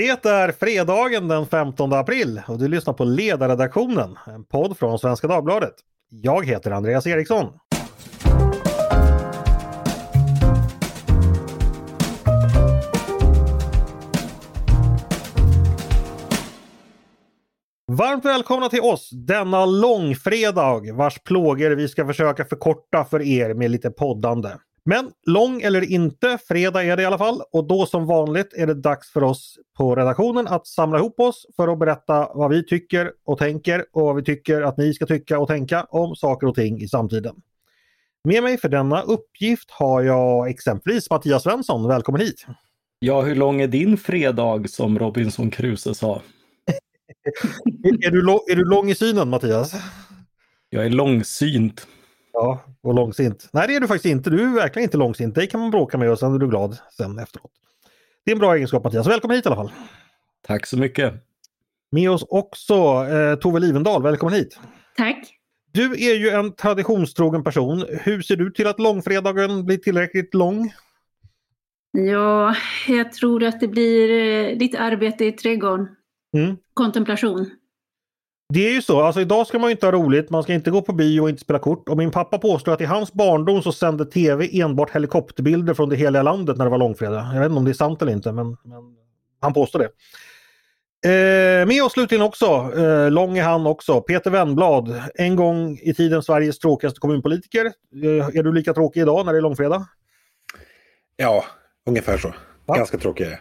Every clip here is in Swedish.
Det är fredagen den 15 april och du lyssnar på Ledarredaktionen, en podd från Svenska Dagbladet. Jag heter Andreas Eriksson. Varmt välkomna till oss denna långfredag vars plågor vi ska försöka förkorta för er med lite poddande. Men lång eller inte, fredag är det i alla fall och då som vanligt är det dags för oss på redaktionen att samla ihop oss för att berätta vad vi tycker och tänker och vad vi tycker att ni ska tycka och tänka om saker och ting i samtiden. Med mig för denna uppgift har jag exempelvis Mattias Svensson, välkommen hit! Ja, hur lång är din fredag som Robinson Crusoe sa? är, du är du lång i synen Mattias? Jag är långsynt. Ja, och långsint. Nej, det är du faktiskt inte. Du är verkligen inte långsint. Dig kan man bråka med och sen är du glad sen efteråt. Det är en bra egenskap Mattias. Välkommen hit i alla fall. Tack så mycket. Med oss också eh, Tove Livendal. Välkommen hit. Tack. Du är ju en traditionstrogen person. Hur ser du till att långfredagen blir tillräckligt lång? Ja, jag tror att det blir eh, lite arbete i trädgården. Mm. Kontemplation. Det är ju så, alltså idag ska man inte ha roligt, man ska inte gå på bio och inte spela kort. Och min pappa påstår att i hans barndom så sände tv enbart helikopterbilder från det heliga landet när det var långfredag. Jag vet inte om det är sant eller inte, men, men han påstår det. Eh, med oss slutligen också, eh, lång är han också, Peter Wennblad. En gång i tiden Sveriges tråkigaste kommunpolitiker. Eh, är du lika tråkig idag när det är långfredag? Ja, ungefär så. Va? Ganska tråkig är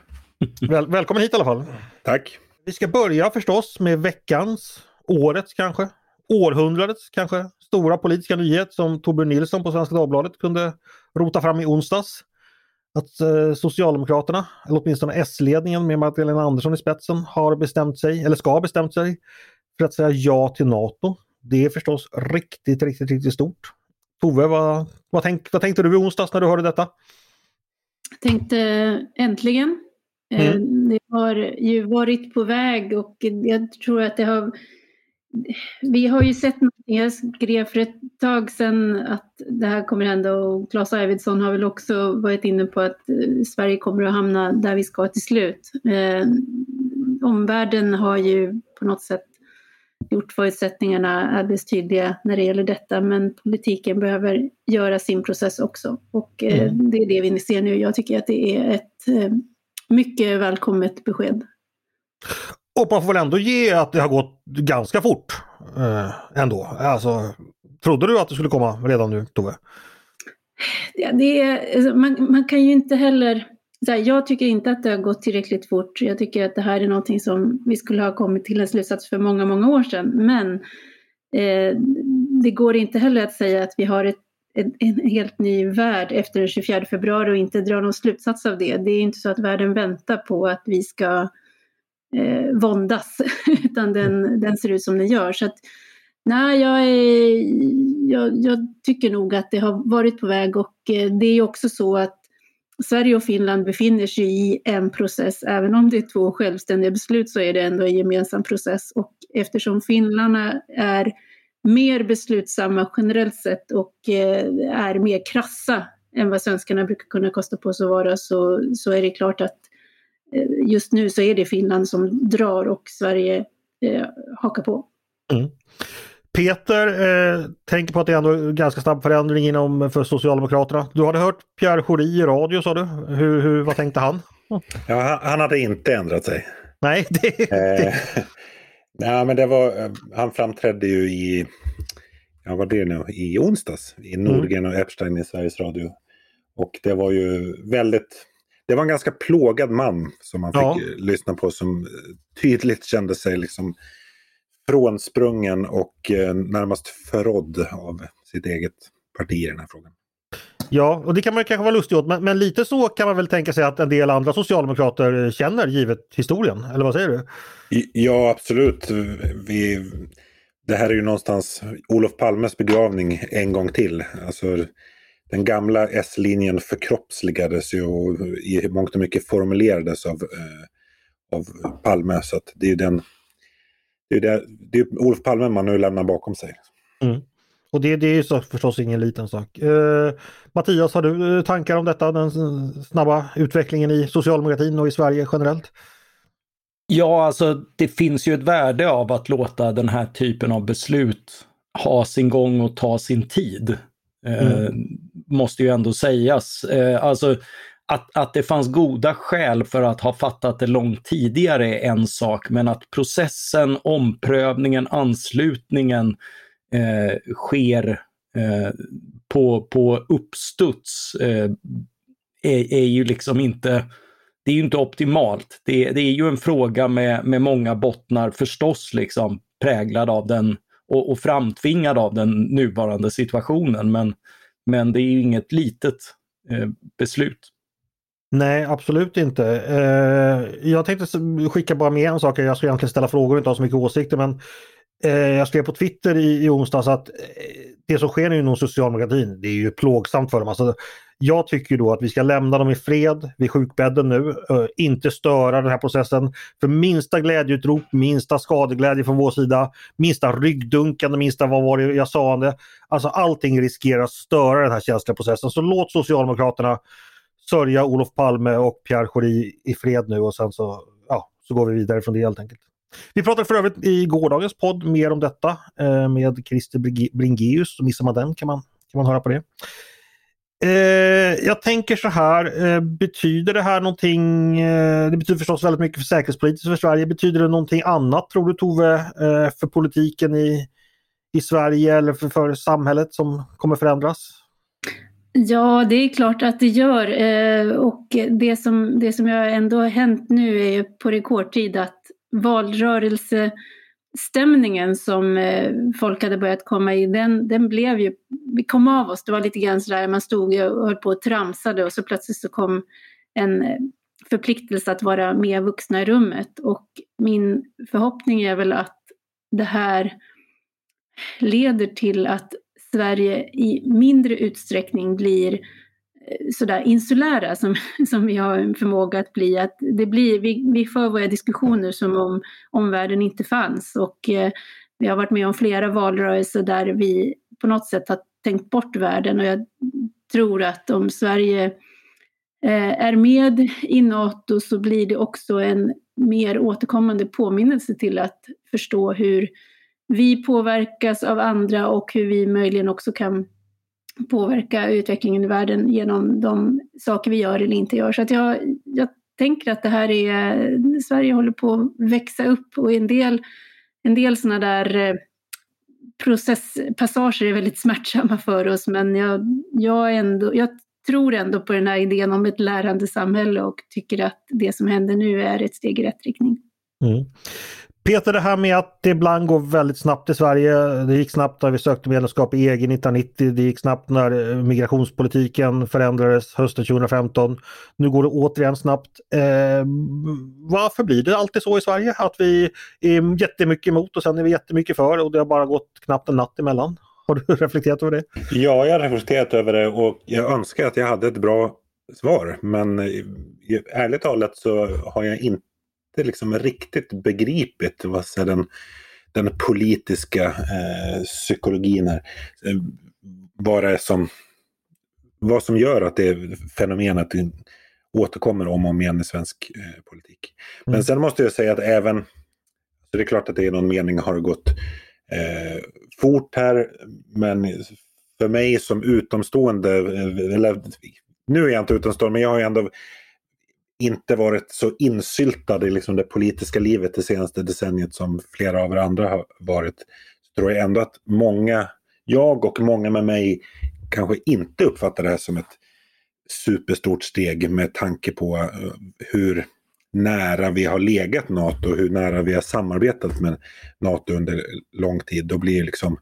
Väl, Välkommen hit i alla fall. Tack. Vi ska börja förstås med veckans årets kanske, århundradets kanske stora politiska nyhet som Torbjörn Nilsson på Svenska Dagbladet kunde rota fram i onsdags. Att eh, Socialdemokraterna, eller åtminstone S-ledningen med Magdalena Andersson i spetsen, har bestämt sig, eller ska ha bestämt sig, för att säga ja till NATO. Det är förstås riktigt, riktigt, riktigt stort. Tove, vad, vad, tänk, vad tänkte du i onsdags när du hörde detta? Jag tänkte äntligen. Eh, mm. Det har ju varit på väg och jag tror att det har vi har ju sett någonting, jag skrev för ett tag sedan att det här kommer hända och Claes Arvidsson har väl också varit inne på att eh, Sverige kommer att hamna där vi ska till slut. Eh, omvärlden har ju på något sätt gjort förutsättningarna alldeles tydliga när det gäller detta men politiken behöver göra sin process också och eh, mm. det är det vi ser nu. Jag tycker att det är ett eh, mycket välkommet besked. Och man får väl ändå ge att det har gått ganska fort eh, ändå. Alltså, trodde du att det skulle komma redan nu, Tove? Ja, det är, alltså, man, man kan ju inte heller... Här, jag tycker inte att det har gått tillräckligt fort. Jag tycker att det här är någonting som vi skulle ha kommit till en slutsats för många, många år sedan. Men eh, det går inte heller att säga att vi har ett, en, en helt ny värld efter den 24 februari och inte dra någon slutsats av det. Det är inte så att världen väntar på att vi ska eh, våndas, utan den, den ser ut som den gör. Så att, nej, jag, är, jag, jag, tycker nog att det har varit på väg och eh, det är också så att Sverige och Finland befinner sig i en process. Även om det är två självständiga beslut så är det ändå en gemensam process. Och eftersom finnarna är mer beslutsamma generellt sett och eh, är mer krassa än vad svenskarna brukar kunna kosta på sig att vara så, så är det klart att just nu så är det Finland som drar och Sverige eh, hakar på. Mm. Peter eh, tänker på att det är ändå ganska snabb förändring inom för Socialdemokraterna. Du hade hört Pierre Schori i radio sa du. Hur, hur, vad tänkte han? Ja, han hade inte ändrat sig. Nej, det... Eh, nej, men det var, eh, han framträdde ju i, ja vad det nu, i onsdags i mm. Nordgren och Epstein i Sveriges Radio. Och det var ju väldigt det var en ganska plågad man som man fick ja. lyssna på som tydligt kände sig liksom frånsprungen och eh, närmast förrådd av sitt eget parti i den här frågan. Ja, och det kan man kanske vara lustig åt, men, men, lite så kan man väl tänka sig att en del andra socialdemokrater känner givet historien, eller vad säger du? Ja, absolut. Vi, det här är ju någonstans Olof Palmes begravning en gång till. Alltså, den gamla S-linjen förkroppsligades ju och i mångt och mycket formulerades av, eh, av Palme. Så att det är den det är, det, det är Olof Palme man nu lämnar bakom sig. Mm. Och det, det är så förstås ingen liten sak. Eh, Mattias, har du eh, tankar om detta, den snabba utvecklingen i socialdemokratin och i Sverige generellt? Ja, alltså det finns ju ett värde av att låta den här typen av beslut ha sin gång och ta sin tid. Eh, mm måste ju ändå sägas. Eh, alltså att, att det fanns goda skäl för att ha fattat det långt tidigare är en sak, men att processen, omprövningen, anslutningen eh, sker eh, på, på uppstuds eh, är, är ju liksom inte det är ju inte optimalt. Det, det, är ju en fråga med, med många bottnar förstås, liksom, präglad av den och, och framtvingad av den nuvarande situationen. Men, men det är ju inget litet eh, beslut. Nej, absolut inte. Eh, jag tänkte skicka bara med en sak. Jag ska egentligen ställa frågor och inte ha så mycket åsikter. Men eh, jag skrev på Twitter i, i onsdags att eh, det som sker inom socialdemokratin, det är ju plågsamt för dem. Alltså, jag tycker då att vi ska lämna dem i fred vid sjukbädden nu, uh, inte störa den här processen. För minsta glädjeutrop, minsta skadeglädje från vår sida, minsta ryggdunkande, minsta vad var det jag sa det. Alltså allting riskerar att störa den här känsliga processen. Så låt Socialdemokraterna sörja Olof Palme och Pierre Schori i fred nu och sen så, ja, så går vi vidare från det helt enkelt. Vi pratade för övrigt i gårdagens podd mer om detta eh, med Christer Bringeus. Så missar man den kan man, kan man höra på det. Eh, jag tänker så här, eh, betyder det här någonting, eh, det betyder förstås väldigt mycket för säkerhetspolitiskt för Sverige, betyder det någonting annat tror du Tove eh, för politiken i, i Sverige eller för, för samhället som kommer förändras? Ja, det är klart att det gör. Eh, och det som, det som ändå har hänt nu är på rekordtid att valrörelsestämningen som eh, folk hade börjat komma i, den, den blev ju, vi kom av oss. Det var lite grann sådär, man stod och höll på och tramsade och så plötsligt så kom en eh, förpliktelse att vara med vuxna i rummet. Och min förhoppning är väl att det här leder till att Sverige i mindre utsträckning blir eh, sådär insulära som, som vi har en förmåga att bli. Att det blir, vi, vi för våra diskussioner som om omvärlden inte fanns och eh, vi har varit med om flera valrörelser där vi på något sätt har tänkt bort världen och jag tror att om Sverige eh, är med i NATO så blir det också en mer återkommande påminnelse till att förstå hur vi påverkas av andra och hur vi möjligen också kan påverka utvecklingen i världen genom de saker vi gör eller inte gör. Så att jag, jag tänker att det här är, Sverige håller på att växa upp och en del, en del sådana där eh, processpassager är väldigt smärtsamma för oss men jag, jag, ändå, jag tror ändå på den här idén om ett lärande samhälle och tycker att det som händer nu är ett steg i rätt riktning. Mm. Peter, det här med att det ibland går väldigt snabbt i Sverige. Det gick snabbt när vi sökte medlemskap i EG 1990. Det gick snabbt när eh, migrationspolitiken förändrades hösten 2015. Nu går det återigen snabbt. Eh, varför blir det alltid så i Sverige? Att vi är jättemycket emot och sen är vi jättemycket för och det har bara gått knappt en natt emellan. Har du reflekterat över det? Ja, jag har reflekterat över det och jag önskar att jag hade ett bra svar. Men eh, ärligt talat så har jag inte inte liksom riktigt begripit vad så den, den politiska eh, psykologin är. Eh, vad det är som, vad som gör att det fenomenet återkommer om och om igen i svensk eh, politik. Men mm. sen måste jag säga att även, så det är klart att det i någon mening har gått eh, fort här, men för mig som utomstående, eh, eller nu är jag inte utomstående, men jag har ju ändå inte varit så insyltad i liksom det politiska livet det senaste decenniet som flera av er andra har varit. Så tror jag ändå att många, jag och många med mig, kanske inte uppfattar det här som ett superstort steg med tanke på eh, hur nära vi har legat NATO, hur nära vi har samarbetat med NATO under lång tid. Då blir liksom,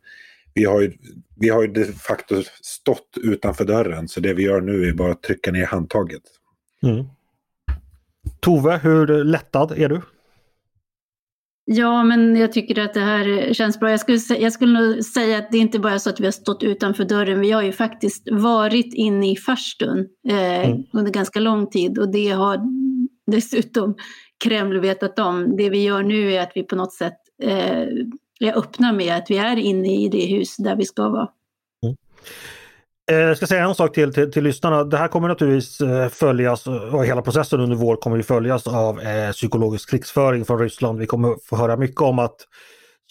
vi har ju, vi har ju de facto stått utanför dörren, så det vi gör nu är bara att trycka ner handtaget. Mm. Tove, hur lättad är du? Ja, men jag tycker att det här känns bra. Jag skulle, jag skulle nog säga att det inte bara är så att vi har stått utanför dörren. Vi har ju faktiskt varit inne i farstun eh, mm. under ganska lång tid och det har dessutom Kreml vetat om. Det vi gör nu är att vi på något sätt eh, är öppna med att vi är inne i det hus där vi ska vara. Mm. Eh, jag ska säga en sak till, till, till lyssnarna. Det här kommer naturligtvis eh, följas och hela processen under vår kommer ju följas av eh, psykologisk krigsföring från Ryssland. Vi kommer få höra mycket om att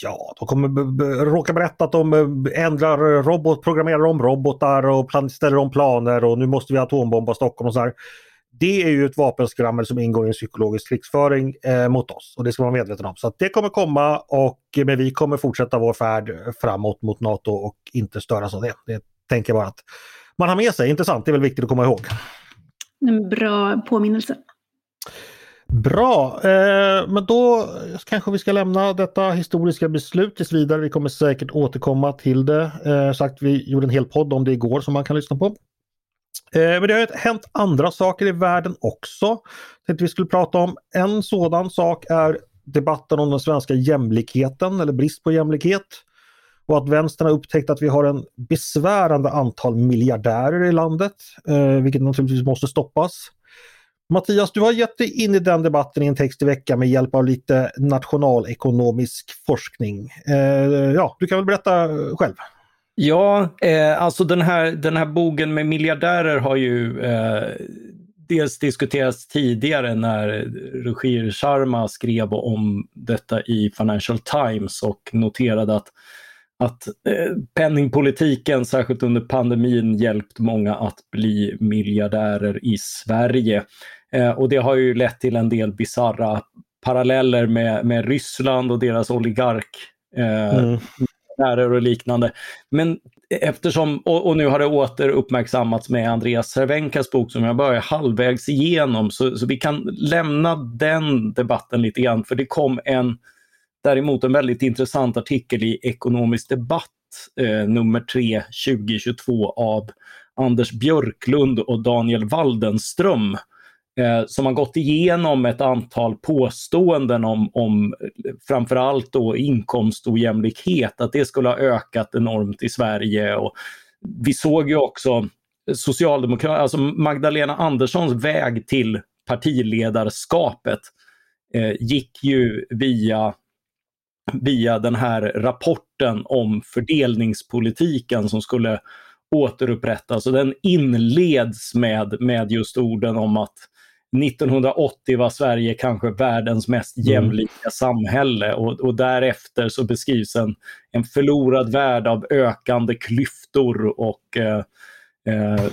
Ja, de kommer råka berätta att de eh, ändrar robot, programmerar om robotar och ställer om planer och nu måste vi atombomba Stockholm och så här. Det är ju ett vapenskrammel som ingår i en psykologisk krigsföring eh, mot oss och det ska man vara medveten om. Så det kommer komma och men vi kommer fortsätta vår färd framåt mot NATO och inte störas av det. Det tänker bara att man har med sig. Intressant, det är väl viktigt att komma ihåg. En bra påminnelse. Bra, eh, men då kanske vi ska lämna detta historiska beslut tills vidare. Vi kommer säkert återkomma till det. Eh, sagt, vi gjorde en hel podd om det igår som man kan lyssna på. Eh, men det har hänt andra saker i världen också. Tänkte vi skulle prata om. En sådan sak är debatten om den svenska jämlikheten eller brist på jämlikhet. Och att vänstern har upptäckt att vi har en besvärande antal miljardärer i landet, eh, vilket naturligtvis måste stoppas. Mattias, du har gett dig in i den debatten i en text i veckan med hjälp av lite nationalekonomisk forskning. Eh, ja, du kan väl berätta själv? Ja, eh, alltså den här, den här bogen med miljardärer har ju eh, dels diskuterats tidigare när Roger Sharma skrev om detta i Financial Times och noterade att att eh, penningpolitiken, särskilt under pandemin, hjälpt många att bli miljardärer i Sverige. Eh, och det har ju lett till en del bizarra paralleller med, med Ryssland och deras oligark eh, mm. och liknande. Men eftersom, och, och, nu har det åter uppmärksammats med Andreas Cervenkas bok som jag börjar halvvägs igenom, så, så vi kan lämna den debatten lite grann, för det kom en däremot en väldigt intressant artikel i Ekonomisk debatt eh, nummer 3 2022 av Anders Björklund och Daniel Waldenström eh, som har gått igenom ett antal påståenden om, om framförallt då inkomstojämlikhet, att det skulle ha ökat enormt i Sverige. Och vi såg ju också Socialdemokrat, alltså Magdalena Anderssons väg till partiledarskapet eh, gick ju via via den här rapporten om fördelningspolitiken som skulle återupprättas. Och den inleds med, med just orden om att 1980 var Sverige kanske världens mest mm. jämlika mm. samhälle och, och, därefter så beskrivs en, en förlorad värld av ökande klyftor och eh, eh,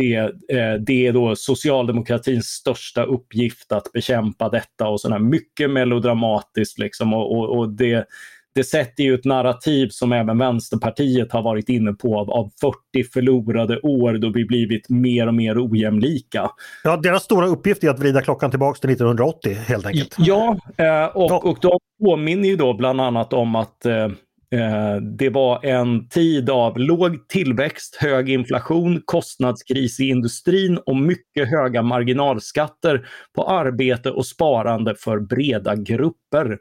det, eh, det är då socialdemokratins största uppgift att bekämpa detta och sådär mycket melodramatiskt liksom och, och, och det, det sätter ju ett narrativ som även Vänsterpartiet har varit inne på av, av 40 förlorade år då vi blivit mer och mer ojämlika. Ja, deras stora uppgift är att vrida klockan tillbaks till 1980 helt enkelt. Ja, eh, och, och de påminner ju då bland annat om att eh, Eh, det var en tid av låg tillväxt, hög inflation, kostnadskris i industrin och mycket höga marginalskatter på arbete och sparande för breda grupper.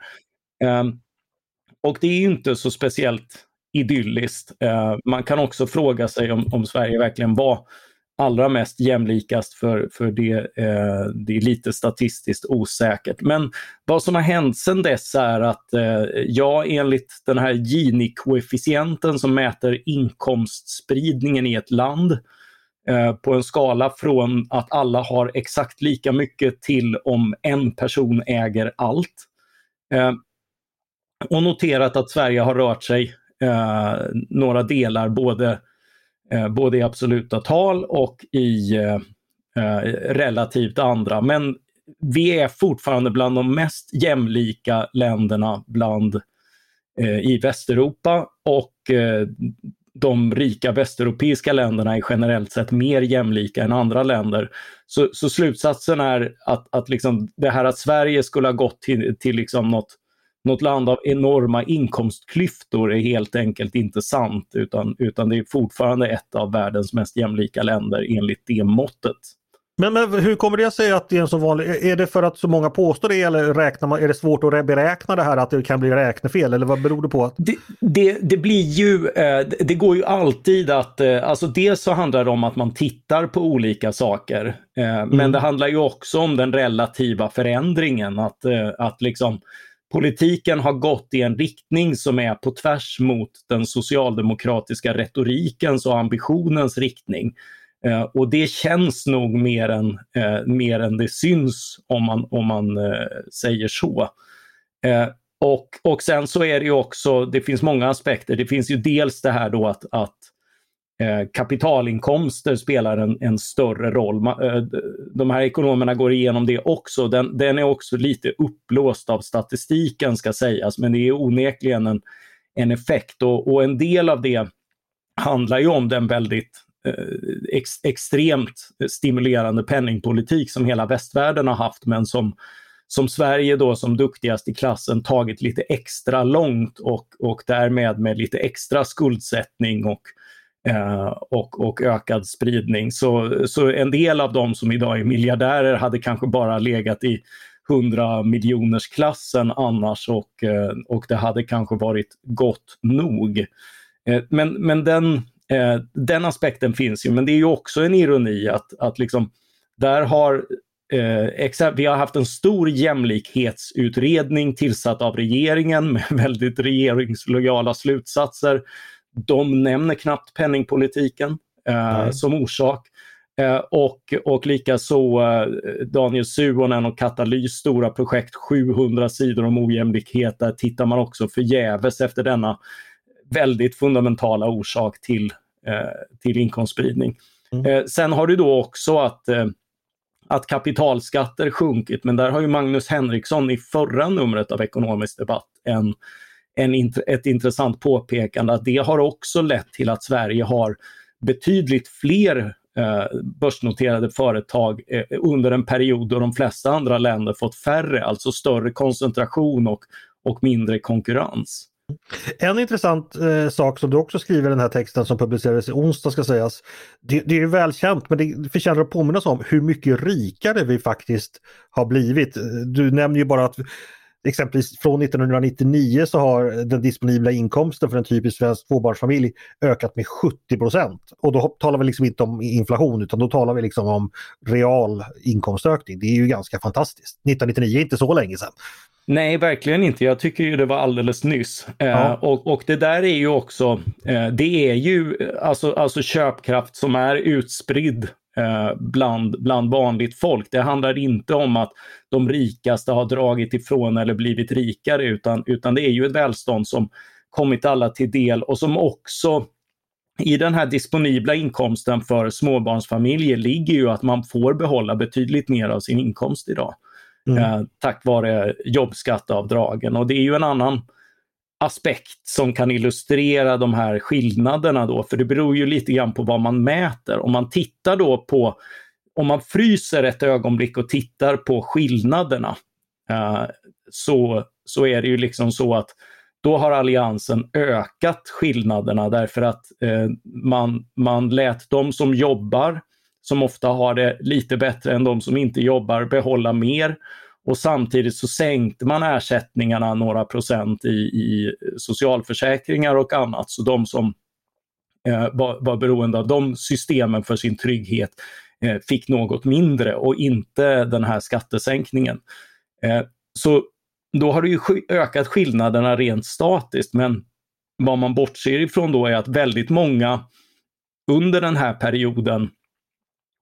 Eh, och det är inte så speciellt idylliskt. Eh, man kan också fråga sig om, om Sverige verkligen var allra mest jämlikast för, för det, eh, det är lite statistiskt osäkert. Men vad som har hänt sedan dess är att eh, ja, enligt den här Gini-koefficienten som mäter inkomstspridningen i ett land eh, på en skala från att alla har exakt lika mycket till om en person äger allt. Eh, och noterat att Sverige har rört sig eh, några delar både Eh, Eh, både i absoluta tal och i eh, eh, relativt andra. Men vi är fortfarande bland de mest jämlika länderna bland, eh, i Västeuropa och de rika västeuropeiska länderna är generellt sett mer jämlika än andra länder. Så, så slutsatsen är att, att liksom det här att Sverige skulle ha gått till, till liksom något något land av enorma inkomstklyftor är helt enkelt inte sant utan, utan det är fortfarande ett av världens mest jämlika länder enligt det måttet. Men, men hur kommer det sig att det är en så vanlig... Är det för att så många påstår det eller räknar man, är det svårt att beräkna det här att det kan bli räknefel eller vad beror det på? Det, det, det blir ju, eh, det går ju alltid att, eh, alltså dels så handlar det om att man tittar på olika saker. Eh, mm. Men det handlar ju också om den relativa förändringen. Att, att liksom politiken har gått i en riktning som är på tvärs mot den socialdemokratiska retorikens och ambitionens riktning. Eh, och det känns nog mer än, eh, mer än det syns om man, om man eh, säger så. Eh, och, och sen så är det ju också, det finns många aspekter. Det finns ju dels det här då att, att Eh, kapitalinkomster spelar en, en större roll. Eh, de här ekonomerna går igenom det också. Den, den är också lite uppblåst av statistiken ska sägas, men det är onekligen en, en effekt och, och en del av det handlar ju om den väldigt eh, ex, extremt stimulerande penningpolitik som hela västvärlden har haft men som som Sverige då som duktigast i klassen tagit lite extra långt och, och därmed med lite extra skuldsättning och, Eh, och, och ökad spridning. Så, så en del av de som idag är miljardärer hade kanske bara legat i 100 miljoners klassen annars och, eh, och det hade kanske varit gott nog. Eh, men men den, eh, den aspekten finns ju, men det är ju också en ironi att, att liksom, där har Eh, vi har haft en stor jämlikhetsutredning tillsatt av regeringen med väldigt regeringslojala slutsatser. De nämner knappt penningpolitiken eh, som orsak. Eh, och, och likaså eh, Daniel Suonen och Katalys stora projekt 700 sidor om ojämlikhet. Där tittar man också förgäves efter denna väldigt fundamentala orsak till, eh, till inkomstspridning. Mm. Eh, sen har du då också att eh, att kapitalskatter sjunkit, men där har ju Magnus Henriksson i förra numret av Ekonomisk debatt en, en, ett intressant påpekande att det har också lett till att Sverige har betydligt fler eh, börsnoterade företag eh, under en period då de flesta andra länder fått färre, alltså större koncentration och, och mindre konkurrens. En intressant eh, sak som du också skriver i den här texten som publicerades i onsdag ska sägas. Det, det är välkänt men det förtjänar att påminnas om hur mycket rikare vi faktiskt har blivit. Du nämner ju bara att exempelvis från 1999 så har den disponibla inkomsten för en typisk svensk tvåbarnsfamilj ökat med 70 procent. Och då talar vi liksom inte om inflation utan då talar vi liksom om real inkomstökning. Det är ju ganska fantastiskt. 1999 är inte så länge sedan. Nej, verkligen inte. Jag tycker ju det var alldeles nyss. Eh, ja. Eh, och, och det där är ju också, eh, det är ju alltså, alltså köpkraft som är utspridd eh, bland, bland vanligt folk. Det handlar inte om att de rikaste har dragit ifrån eller blivit rikare utan, utan det är ju ett välstånd som kommit alla till del och som också i den här disponibla inkomsten för småbarnsfamiljer ligger ju att man får behålla betydligt mer av sin inkomst idag. Mm. Eh, tack vare jobbskatteavdragen. Och det är ju en annan aspekt som kan illustrera de här skillnaderna då, för det beror ju lite grann på vad man mäter. Om man tittar då på, om man fryser ett ögonblick och tittar på skillnaderna, eh, så, så är det ju liksom så att då har Alliansen ökat skillnaderna därför att eh, man, man lät de som jobbar som ofta har det lite bättre än de som inte jobbar behålla mer. Och samtidigt så sänkte man ersättningarna några procent i, i socialförsäkringar och annat. Så de som eh, var, var beroende av de systemen för sin trygghet eh, fick något mindre och inte den här skattesänkningen. Eh, så då har det ju ökat skillnaderna rent statiskt men vad man bortser ifrån då är att väldigt många under den här perioden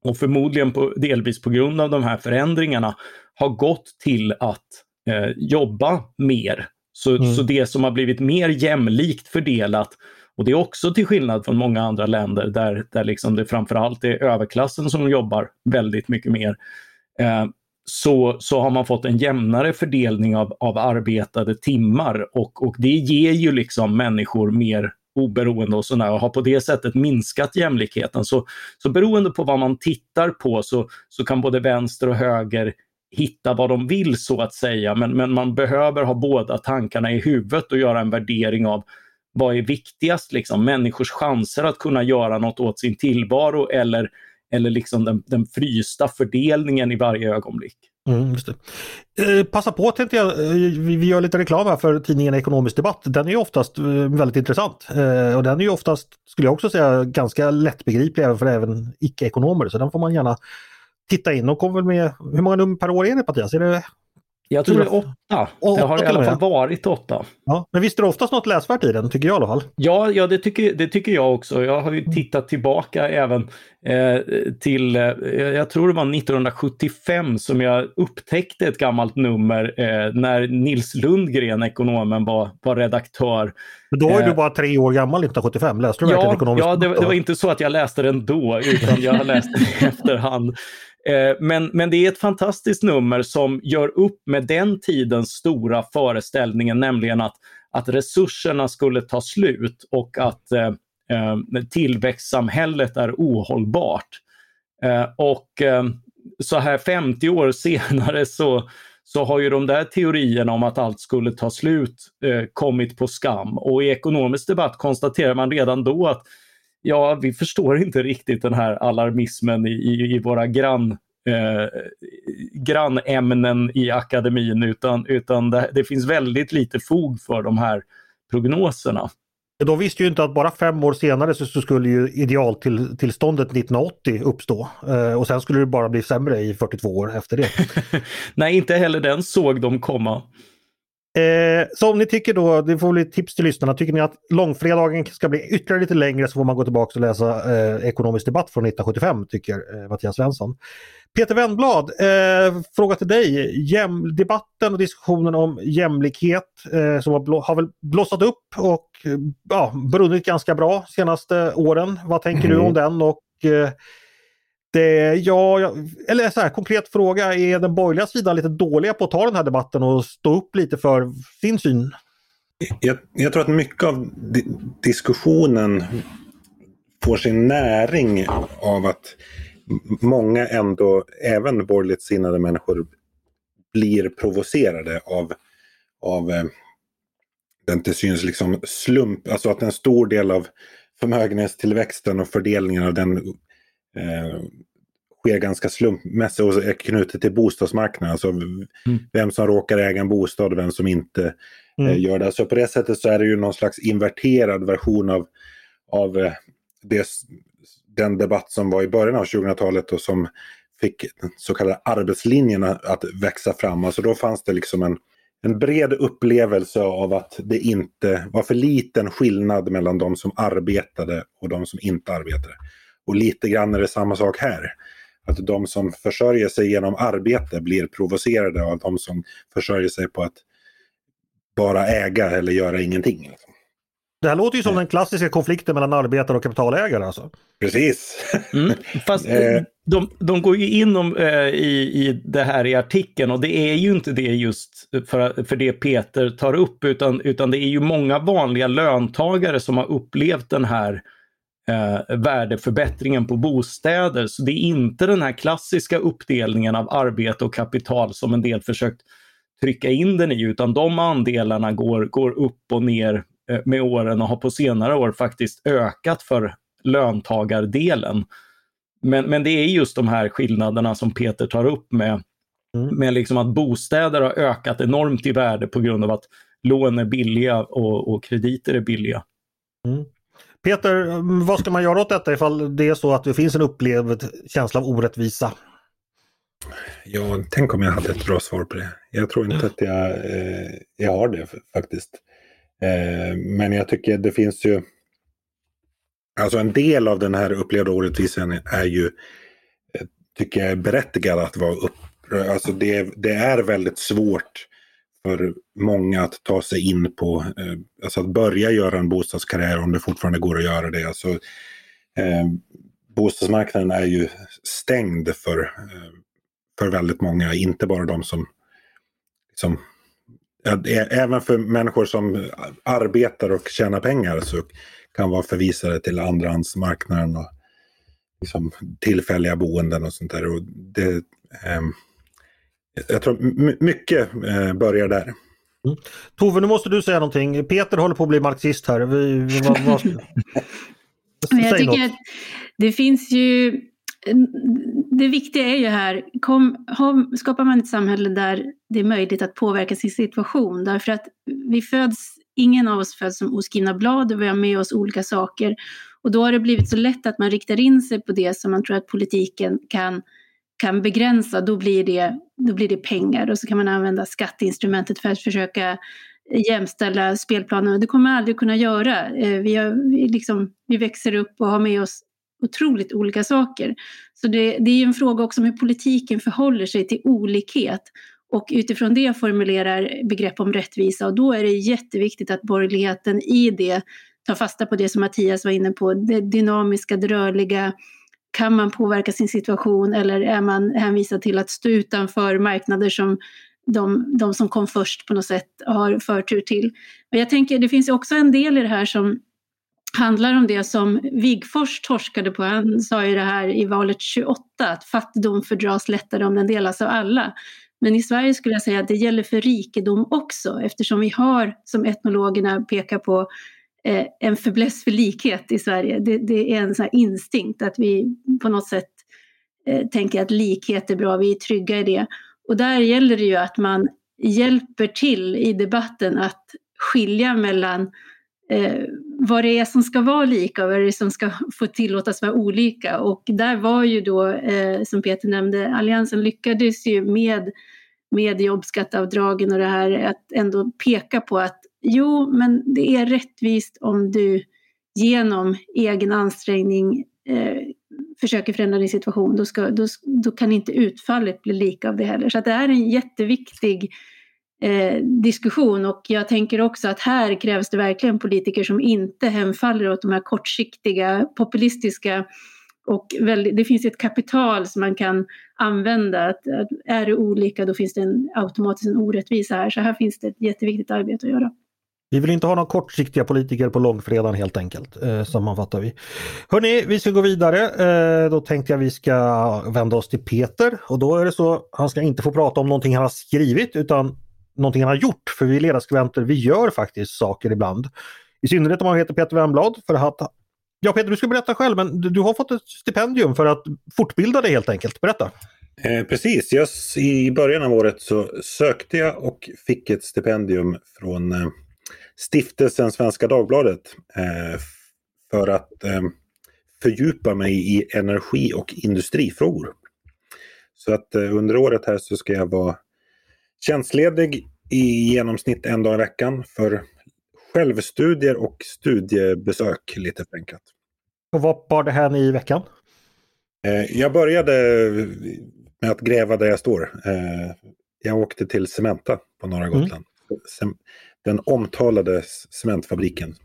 och förmodligen på, delvis på grund av de här förändringarna har gått till att eh, jobba mer. Så, mm. så det som har blivit mer jämlikt fördelat och det är också till skillnad från många andra länder där, där liksom det framförallt är överklassen som jobbar väldigt mycket mer. Eh, så, så har man fått en jämnare fördelning av, av arbetade timmar och, och det ger ju liksom människor mer oberoende och sådär och har på det sättet minskat jämlikheten. Så, så beroende på vad man tittar på så, så kan både vänster och höger hitta vad de vill så att säga, men, men man behöver ha båda tankarna i huvudet och göra en värdering av vad är viktigast, liksom, människors chanser att kunna göra något åt sin tillvaro eller, eller liksom den, den frysta fördelningen i varje ögonblick. Mm, just det. Eh, passa på tänkte jag, eh, vi, vi gör lite reklam här för tidningen Ekonomisk Debatt. Den är ju oftast eh, väldigt intressant eh, och den är ju oftast, skulle jag också säga, ganska lättbegriplig även för även icke-ekonomer. Så den får man gärna titta in. Och kommer väl med, hur många nummer per år är det Mattias? Är det Jag tror det är åtta. Åtta det har i alla fall varit åtta. Ja, men visst är det oftast något läsvärt i den, tycker jag i alla fall. Ja, ja det, tycker, det tycker jag också. Jag har ju tittat tillbaka även eh, till, eh, jag tror det var 1975 som jag upptäckte ett gammalt nummer eh, när Nils Lundgren, ekonomen, var, var redaktör. Men då var ju Eh. du bara tre år gammal 1975. Läste du verkligen Ja, ekonomisk ja det, det var inte så att jag läste den då, utan jag har läst den i efterhand. Eh, men, men det är ett fantastiskt nummer som gör upp med den tidens stora föreställningen, nämligen att, att resurserna skulle ta slut och att eh, eh tillväxtsamhället är ohållbart. Eh, och eh, så här 50 år senare så, så har ju de där teorierna om att allt skulle ta slut eh, kommit på skam. Och i ekonomisk debatt konstaterar man redan då att ja, vi förstår inte riktigt den här alarmismen i, i, i våra grann, eh, grannämnen i akademin utan, utan det, det finns väldigt lite fog för de här prognoserna. De visste ju inte att bara fem år senare så, så skulle ju idealtillståndet 1980 uppstå. Eh, och sen skulle det bara bli sämre i 42 år efter det. Nej, inte heller den såg de komma. Eh, så om ni tycker då, det får bli tips till lyssnarna, tycker ni att långfredagen ska bli ytterligare lite längre så får man gå tillbaka och läsa eh, Ekonomisk debatt från 1975 tycker eh, Mattias Svensson. Peter Wennblad, eh, fråga till dig. Jäm, debatten och diskussionen om jämlikhet eh, som har, blå, har väl blossat upp och eh, ja, brunnit ganska bra senaste åren. Vad tänker du Mm. om den? Och eh, Eh, ja, ja, eller så här, konkret fråga, är den borgerliga sidan lite dåliga på att ta den här debatten och stå upp lite för sin syn? Jag, jag tror att mycket av di diskussionen får sin näring av att många ändå, även borgerligt sinnade människor, blir provocerade av, av eh, den till syns liksom slump, alltså att en stor del av förmögenhetstillväxten och fördelningen av den eh, sker ganska slumpmässigt och är knutet till bostadsmarknaden. Alltså vem som råkar äga en bostad och vem som inte Mm. eh, gör det. Så på det sättet så är det ju någon slags inverterad version av, av eh, det, den debatt som var i början av 2000-talet och som fick den så kallade arbetslinjen att att växa fram. Alltså då fanns det liksom en, en bred upplevelse av att det inte var för liten skillnad mellan de som arbetade och de som inte arbetade. Och lite grann är det samma sak här. Att de som försörjer sig genom arbete blir provocerade av de som försörjer sig på att bara äga eller göra ingenting. liksom. Det här låter ju som den klassiska konflikten mellan arbetare och kapitalägare. Alltså. Precis. Mm. Fast Eh. de, de går ju in om, eh, i, i det här i artikeln och det är ju inte det just för, för det Peter tar upp utan, utan det är ju många vanliga löntagare som har upplevt den här eh, värdeförbättringen på bostäder. Så det är inte den här klassiska uppdelningen av arbete och kapital som en del försökt trycka in den i utan de andelarna går, går upp och ner eh, med åren och har på senare år faktiskt ökat för löntagardelen. Men, men det är just de här skillnaderna som Peter tar upp med, Mm. med liksom att bostäder har ökat enormt i värde på grund av att lån är billiga och, och krediter är billiga. Peter, vad ska man göra åt detta ifall det är så att det finns en upplevd känsla av orättvisa? Ja, tänk om jag hade ett bra svar på det. Jag tror inte att jag, eh, jag har det faktiskt. Eh, men jag tycker det finns ju... Alltså en del av den här upplevda orättvisan är ju, eh, tycker jag är berättigad att vara upprörd. Alltså det, det är väldigt svårt för många att ta sig in på, eh, alltså att börja göra en bostadskarriär om det fortfarande går att göra det. Alltså, eh, bostadsmarknaden är ju stängd för, eh, för väldigt många, inte bara de som, som ä- även för människor som arbetar och tjänar pengar så kan vara förvisade till andrahandsmarknaden och liksom tillfälliga boenden och sånt där. Och det, eh, jag tror my- mycket eh, börjar där. Tove, nu måste du säga någonting. Peter håller på att bli marxist här. Vi, vad, Men jag tycker att det finns ju... Det viktiga är ju här, kom, ha, skapar man ett samhälle där det är möjligt att påverka sin situation. Därför att vi föds, ingen av oss föds som oskrivna blad och vi har med oss olika saker. Och då har det blivit så lätt att man riktar in sig på det som man tror att politiken kan kan begränsa, då blir, det, då blir det pengar och så kan man använda skatteinstrumentet för att försöka jämställa spelplanen. Det kommer man aldrig kunna göra. Eh, vi, har, vi, liksom, vi växer upp och har med oss otroligt olika saker. Så det, det är ju en fråga också om hur politiken förhåller sig till olikhet och utifrån det formulerar begrepp om rättvisa och då är det jätteviktigt att borgerligheten i det tar fasta på det som Mattias var inne på, det dynamiska, det rörliga. Kan man påverka sin situation eller är man hänvisad till att stå utanför marknader som de, de som kom först på något sätt har förtur till? Men jag tänker, det finns också en del i det här som handlar om det som Wigfors torskade på. Han sa ju det här i valet 28, att fattigdom fördras lättare om den delas av alla. Men i Sverige skulle jag säga att det gäller för rikedom också eftersom vi har, som etnologerna pekar på, Eh, en förbläss för likhet i Sverige. Det, det är en sån instinkt att vi på något sätt eh, tänker att likhet är bra, vi är trygga i det. Och där gäller det ju att man hjälper till i debatten att skilja mellan eh, vad det är som ska vara lika och vad det är som ska få tillåtas vara olika. Och där var ju då, eh, som Peter nämnde, Alliansen lyckades ju med, med jobbskatteavdragen och det här att ändå peka på att jo, men det är rättvist om du genom egen ansträngning eh, försöker förändra din situation. Då, ska, då, då kan inte utfallet bli lika av det heller. Så det är en jätteviktig eh, diskussion och jag tänker också att här krävs det verkligen politiker som inte hemfaller åt de här kortsiktiga populistiska och väldigt, det finns ett kapital som man kan använda. Att, att är det olika då finns det en, automatiskt en orättvisa här. Så här finns det ett jätteviktigt arbete att göra. Vi vill inte ha några kortsiktiga politiker på långfredagen helt enkelt, eh, sammanfattar vi. Hörni, vi ska gå vidare. Eh, då tänkte jag vi ska vända oss till Peter och då är det så, han ska inte få prata om någonting han har skrivit utan någonting han har gjort. För vi ledarskribenter, vi gör faktiskt saker ibland. I synnerhet om man heter Peter Wernblad. För att, ja Peter, du ska berätta själv, men du, du har fått ett stipendium för att fortbilda dig helt enkelt. Berätta! Eh, precis, jag, i början av året så sökte jag och fick ett stipendium från eh, stiftelsen Svenska Dagbladet eh, för att eh, fördjupa mig i energi och industrifrågor. Så att eh, under året här så ska jag vara Tjänstledig i genomsnitt en dag i veckan för självstudier och studiebesök lite förenklat. Och vad var det här i veckan? Eh, jag började med att gräva där jag står. Eh, jag åkte till Cementa på norra mm. Gotland. Mm. Den omtalade cementfabriken.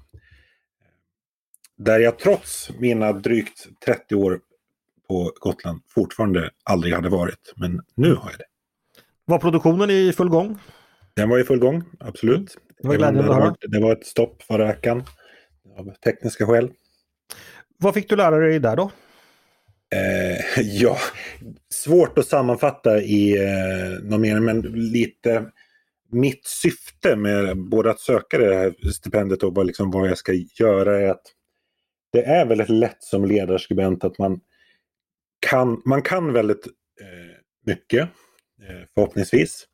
Där jag trots mina drygt 30 år på Gotland fortfarande aldrig hade varit. Men nu har jag det. Var produktionen i full gång? Den var i full gång, absolut. Mm. Det var glädjande att höra. Det var ett stopp förra veckan av tekniska skäl. Vad fick du lära dig där då? Eh, ja, svårt att sammanfatta i eh, någon mening, men lite mitt syfte med både att söka det här stipendiet och liksom vad jag ska göra är att det är väldigt lätt som ledarskribent att man kan, man kan väldigt eh, mycket Eh, förhoppningsvis.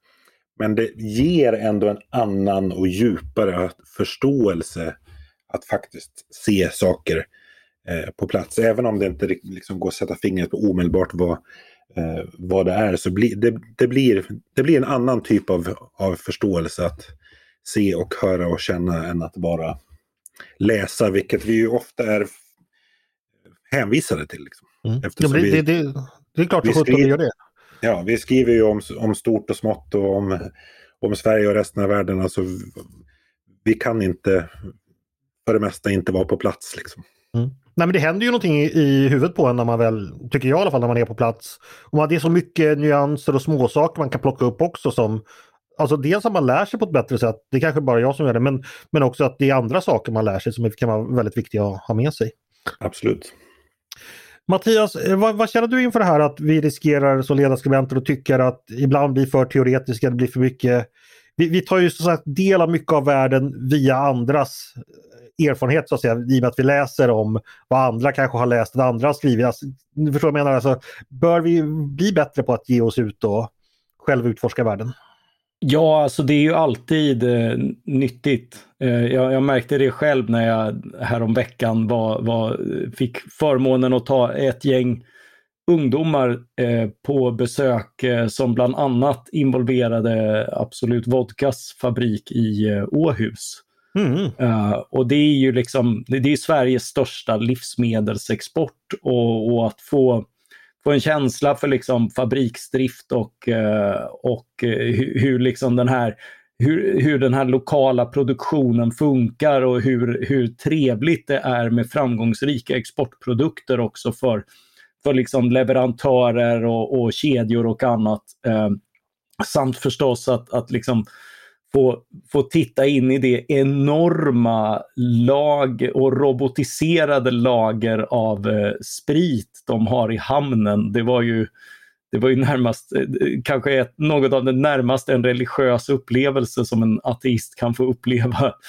Men det ger ändå en annan och djupare förståelse att faktiskt se saker eh, på plats. Även om det inte liksom går att sätta fingret på omedelbart vad, eh, vad det är så blir det, det, blir, det blir en annan typ av, av förståelse att se och höra och känna än att bara läsa, vilket vi ju ofta är hänvisade till. Liksom. Mm. Ja, det, vi, det, det, är klart att vi gör det. Ja, vi skriver ju om, om stort och smått och om, om Sverige och resten av världen. Alltså, vi kan inte, för det mesta, inte vara på plats. Liksom. Mm. Nej men det händer ju någonting i huvudet på en när man väl, tycker jag i alla fall, när man är på plats. Och det är så mycket nyanser och småsaker man kan plocka upp också som Alltså dels att man lär sig på ett bättre sätt, det är kanske bara jag som gör det, men, men också att det är andra saker man lär sig som kan vara väldigt viktiga att ha med sig. Absolut. Mattias, eh, vad, vad, känner du inför det här att vi riskerar som ledarskribenter och tycker att ibland blir för teoretiska, det blir för mycket. Vi, vi tar ju så sagt del av mycket av världen via andras erfarenhet så att säga, i och med att vi läser om vad andra kanske har läst, vad andra har skrivit. Alltså, du förstår vad jag menar? Alltså, bör vi bli bättre på att ge oss ut och själv utforska världen? Ja, alltså det är ju alltid eh, nyttigt. Eh, jag, jag, märkte det själv när jag häromveckan var, var, fick förmånen att ta ett gäng ungdomar eh, på besök eh, som bland annat involverade Absolut Vodkas fabrik i eh, Åhus. Mm. Uh, och det är ju liksom, det, det är Sveriges största livsmedelsexport och, och, att få, få en känsla för liksom fabriksdrift och, uh, och eh, hur, hur, liksom den här hur, hur den här lokala produktionen funkar och hur, hur trevligt det är med framgångsrika exportprodukter också för, för liksom leverantörer och, och kedjor och annat. Uh, samt förstås att, att liksom få, få titta in i det enorma lag och robotiserade lager av eh, sprit de har i hamnen. Det var ju, det var ju närmast, eh, kanske ett, något av det närmaste en religiös upplevelse som en ateist kan få uppleva.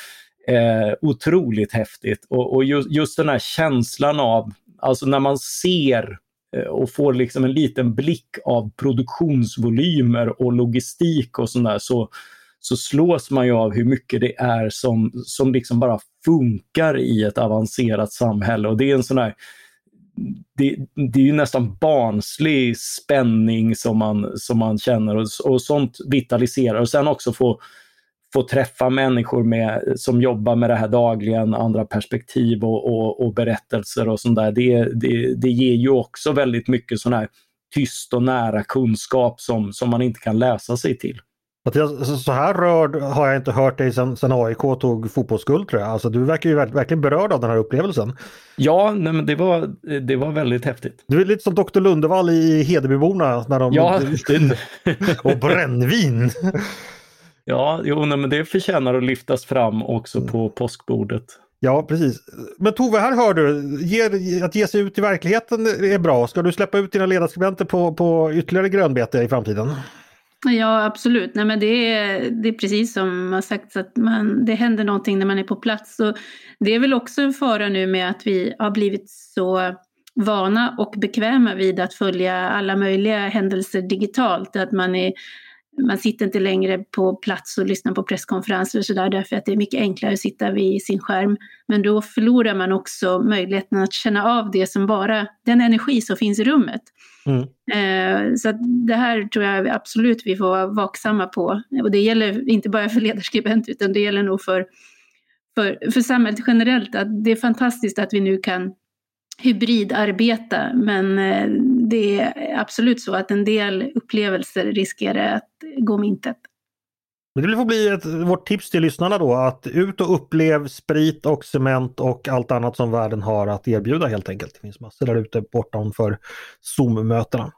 Eh, otroligt häftigt. Och, och just, just, den här känslan av, alltså när man ser eh, och får liksom en liten blick av produktionsvolymer och logistik och sådär så, så slås man ju av hur mycket det är som, som liksom bara funkar i ett avancerat samhälle. Och det är en sån här det, det, är ju nästan barnslig spänning som man, som man känner och, och sånt vitaliserar. Och sen också få, få träffa människor med, som jobbar med det här dagligen, andra perspektiv och, och, och berättelser och sånt där. Det, det, det ger ju också väldigt mycket sån här tyst och nära kunskap som, som man inte kan läsa sig till. Så här rörd har jag inte hört dig sedan, sedan AIK tog fotbollsguld tror jag. Alltså, du verkar ju verkligen berörd av den här upplevelsen. Ja, nej, men det, var, det var väldigt häftigt. Du är lite som Dr. Lundevall i Hedebyborna. När de... Ja, och brännvin! ja, jo, nej, men det förtjänar att lyftas fram också på påskbordet. Ja, precis. Men Tove, här hör du, ge, att ge sig ut i verkligheten är bra. Ska du släppa ut dina ledarskribenter på, på ytterligare grönbete i framtiden? Ja, absolut. Nej, men det, är, det är precis som har sagts, att man, det händer någonting när man är på plats. Och det är väl också en fara nu med att vi har blivit så vana och bekväma vid att följa alla möjliga händelser digitalt. Att man, är, man sitter inte längre på plats och lyssnar på presskonferenser och sådär därför att det är mycket enklare att sitta vid sin skärm. Men då förlorar man också möjligheten att känna av det som bara, den energi som finns i rummet. Mm. Eh, så det här tror jag absolut vi får vara vaksamma på. Och det gäller inte bara för ledarskribent utan det gäller nog för, för, för samhället generellt. Att det är fantastiskt att vi nu kan hybridarbeta men eh, det är absolut så att en del upplevelser riskerar att gå om intet. Det får bli ett, vårt tips till lyssnarna då att ut och upplev sprit och cement och allt annat som världen har att erbjuda helt enkelt. Det finns massor där ute bortanför Zoom-mötena.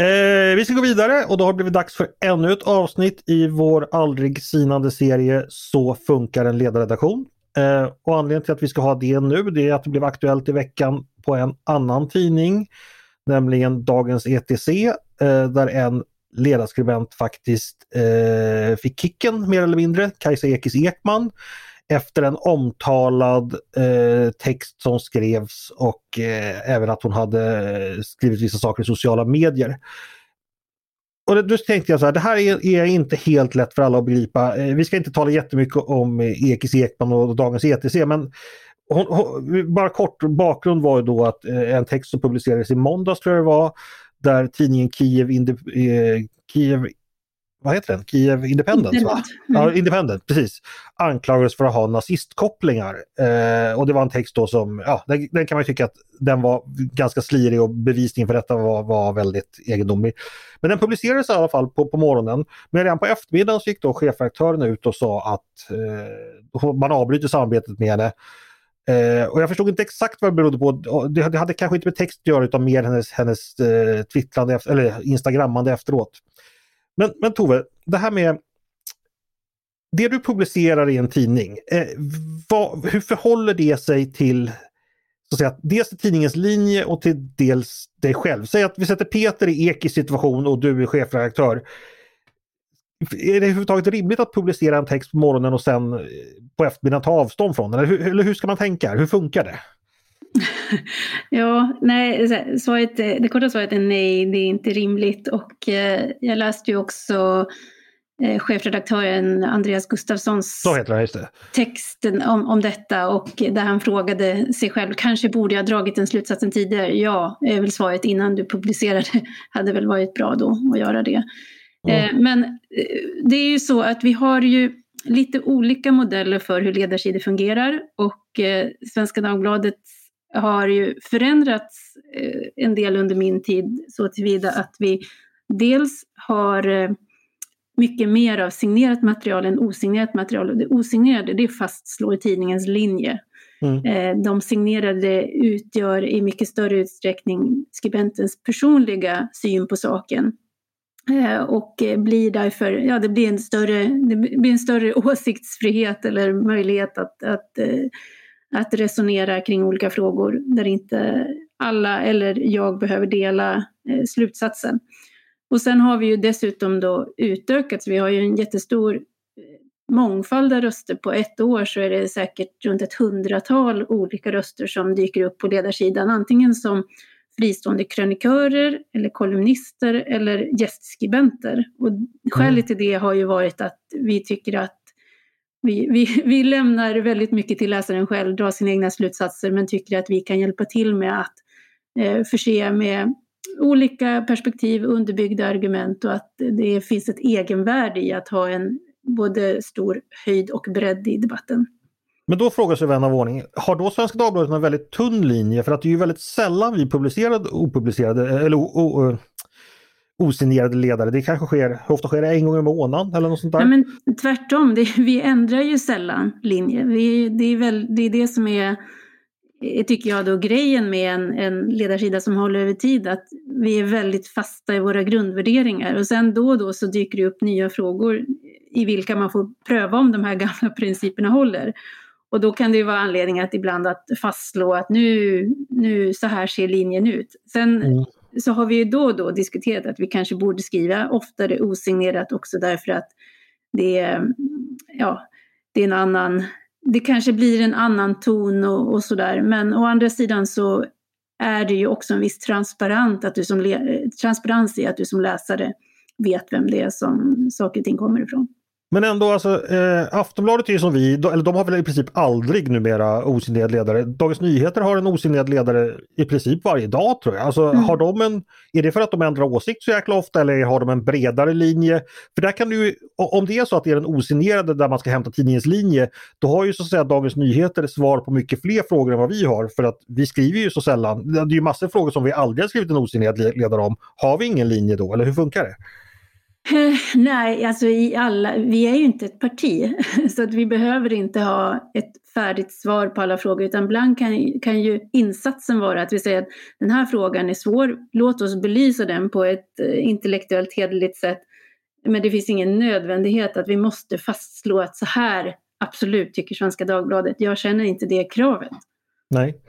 Eh, vi ska gå vidare och då har det blivit dags för ännu ett avsnitt i vår aldrig sinande serie Så funkar en ledarredaktion. Eh, och anledningen till att vi ska ha det nu det är att det blev aktuellt i veckan på en annan tidning, nämligen Dagens ETC, eh, där en ledarskribent faktiskt eh, fick kicken mer eller mindre, Kajsa Ekis Ekman, efter en omtalad eh, text som skrevs och eh, även att hon hade eh, skrivit vissa saker i sociala medier. Och då tänkte jag så här, det här är, är, inte helt lätt för alla att begripa. Eh, vi ska inte tala jättemycket om eh, Ekis Ekman och dagens ETC men hon, hon, bara kort bakgrund var ju då att eh, en text som publicerades i måndags tror jag det var där tidningen Kiev, Inde, eh, Kiev vad heter den? Kiev Independent? Independent. Va? Mm. Ja, Independent, precis. Anklagades för att ha nazistkopplingar. Eh, och det var en text då som, ja, den, den, kan man tycka att den var ganska slirig och bevisningen för detta var, var väldigt egendomlig. Men den publicerades i alla fall på, på morgonen. Men redan på eftermiddagen så gick då chefredaktören ut och sa att eh, man avbryter samarbetet med henne Eh, och jag förstod inte exakt vad det berodde på. Det, det hade kanske inte med text att göra utan mer hennes, hennes eh, twittrande efter, eller instagrammande efteråt. Men, men Tove, det här med det du publicerar i en tidning, eh, vad, hur förhåller det sig till så att säga, dels till tidningens linje och till dels dig själv? Säg att vi sätter Peter i Ekis situation och du är chefredaktör. Är det överhuvudtaget rimligt att publicera en text på morgonen och sen eh, på eftermiddagen ta avstånd från den? Eller hur, eller hur ska man tänka? Hur funkar det? ja, nej, svaret, det korta svaret är nej, det är inte rimligt. Och eh, jag läste ju också eh, chefredaktören Andreas Gustafssons text om, om detta och där han frågade sig själv, kanske borde jag dragit den slutsatsen tidigare? Ja, är väl svaret innan du publicerade, hade väl varit bra då att göra det. Mm. Men eh, det är ju så att vi har ju lite olika modeller för hur ledarsidor fungerar och eh, Svenska Dagbladet har ju förändrats en del under min tid så tillvida att vi dels har mycket mer av signerat material än osignerat material och det osignerade det fastslår tidningens linje. Mm. De signerade utgör i mycket större utsträckning skribentens personliga syn på saken. Eh, och eh, blir därför, ja det blir en större, det blir en större åsiktsfrihet eller möjlighet att, att, eh, att resonera kring olika frågor där inte alla eller jag behöver dela slutsatsen. Och sen har vi ju dessutom då utökats, vi har ju en jättestor mångfald av röster. På ett år så är det säkert runt ett hundratal olika röster som dyker upp på ledarsidan, antingen som fristående krönikörer eller kolumnister eller gästskribenter. Och skälet till det har ju varit att vi tycker att vi, vi, vi lämnar väldigt mycket till läsaren själv, drar sina egna slutsatser, men tycker att vi kan hjälpa till med att eh, förse med olika perspektiv, underbyggda argument och att det finns ett egenvärde i att ha en både stor höjd och bredd i debatten. Men då frågar sig vän av ordning, har då Svenska Dagbladet en väldigt tunn linje? För att det är ju väldigt sällan vi publicerar opublicerade eller o, o, eh, osignerade ledare. Det kanske sker, hur ofta sker det en gång i månaden eller något sånt där? Nej, men tvärtom, det, vi ändrar ju sällan linje. Vi, det, är väl, det är det som är, eh, tycker jag, då, grejen med en, en ledarsida som håller över tid. Att vi är väldigt fasta i våra grundvärderingar och sen då och då så dyker det upp nya frågor i vilka man får pröva om de här gamla principerna håller. Och då kan det ju vara anledning att ibland att fastslå att nu, nu så här ser linjen ut. Sen Mm. så har vi ju då och då diskuterat att vi kanske borde skriva oftare osignerat också därför att det är, ja, det är en annan, det kanske blir en annan ton och, och sådär. Men å andra sidan så är det ju också en viss transparent att du som transparens i att du som läsare vet vem det är som saker och ting kommer ifrån. Men ändå alltså, eh, Aftonbladet är ju som vi, de, eller de har väl i princip aldrig numera osignerad ledare. Dagens Nyheter har en osignerad ledare i princip varje dag tror jag. Alltså, Mm. har de en, är det för att de ändrar åsikt så jäkla ofta eller har de en bredare linje? För där kan du om det är så att det är den osignerade där man ska hämta tidningens linje, då har ju så att säga Dagens Nyheter svar på mycket fler frågor än vad vi har. För att vi skriver ju så sällan, det är ju massor av frågor som vi aldrig har skrivit en le- ledare om. Har vi ingen linje då eller hur funkar det? Nej, alltså i alla, vi är ju inte ett parti, så att vi behöver inte ha ett färdigt svar på alla frågor, utan ibland kan, kan ju insatsen vara att vi säger att den här frågan är svår, låt oss belysa den på ett eh, intellektuellt hederligt sätt. Men det finns ingen nödvändighet att vi måste fastslå att så här absolut tycker Svenska Dagbladet. Jag känner inte det kravet. Nej.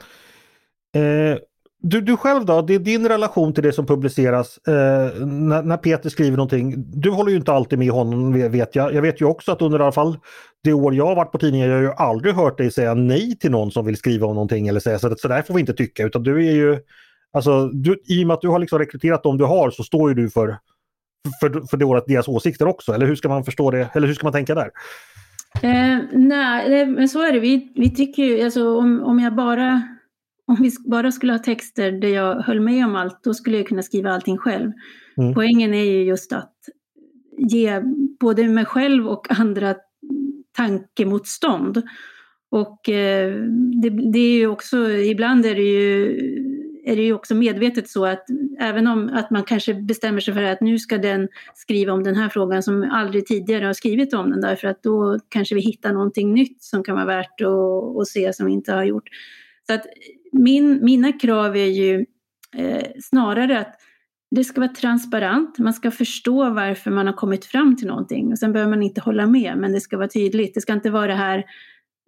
Eh, du, du själv då, det är din relation till det som publiceras eh, när, när Peter skriver någonting. Du håller ju inte alltid med honom vet jag. Jag vet ju också att under i alla fall det år jag har varit på tidningen, jag har ju aldrig hört dig säga nej till någon som vill skriva om någonting eller säga så, så där får vi inte tycka. Utan du är ju, alltså du, i och med att du har liksom rekryterat dem du har så står ju du för, för, för det året deras åsikter också. Eller hur ska man förstå det? Eller hur ska man tänka där? Eh, nej, men så är det. Vi, vi tycker ju, alltså om, om jag bara, om vi bara skulle ha texter där jag höll med om allt, då skulle jag kunna skriva allting själv. Mm. Poängen är ju just att ge både mig själv och andra tankemotstånd. Och eh, det, det är ju också, ibland är det ju, är det ju också medvetet så att även om att man kanske bestämmer sig för att nu ska den skriva om den här frågan som aldrig tidigare har skrivit om den därför att då kanske vi hittar någonting nytt som kan vara värt att, att se som vi inte har gjort. Så att min, mina krav är ju eh, snarare att det ska vara transparent, man ska förstå varför man har kommit fram till någonting. Och sen behöver man inte hålla med, men det ska vara tydligt. Det ska inte vara det här,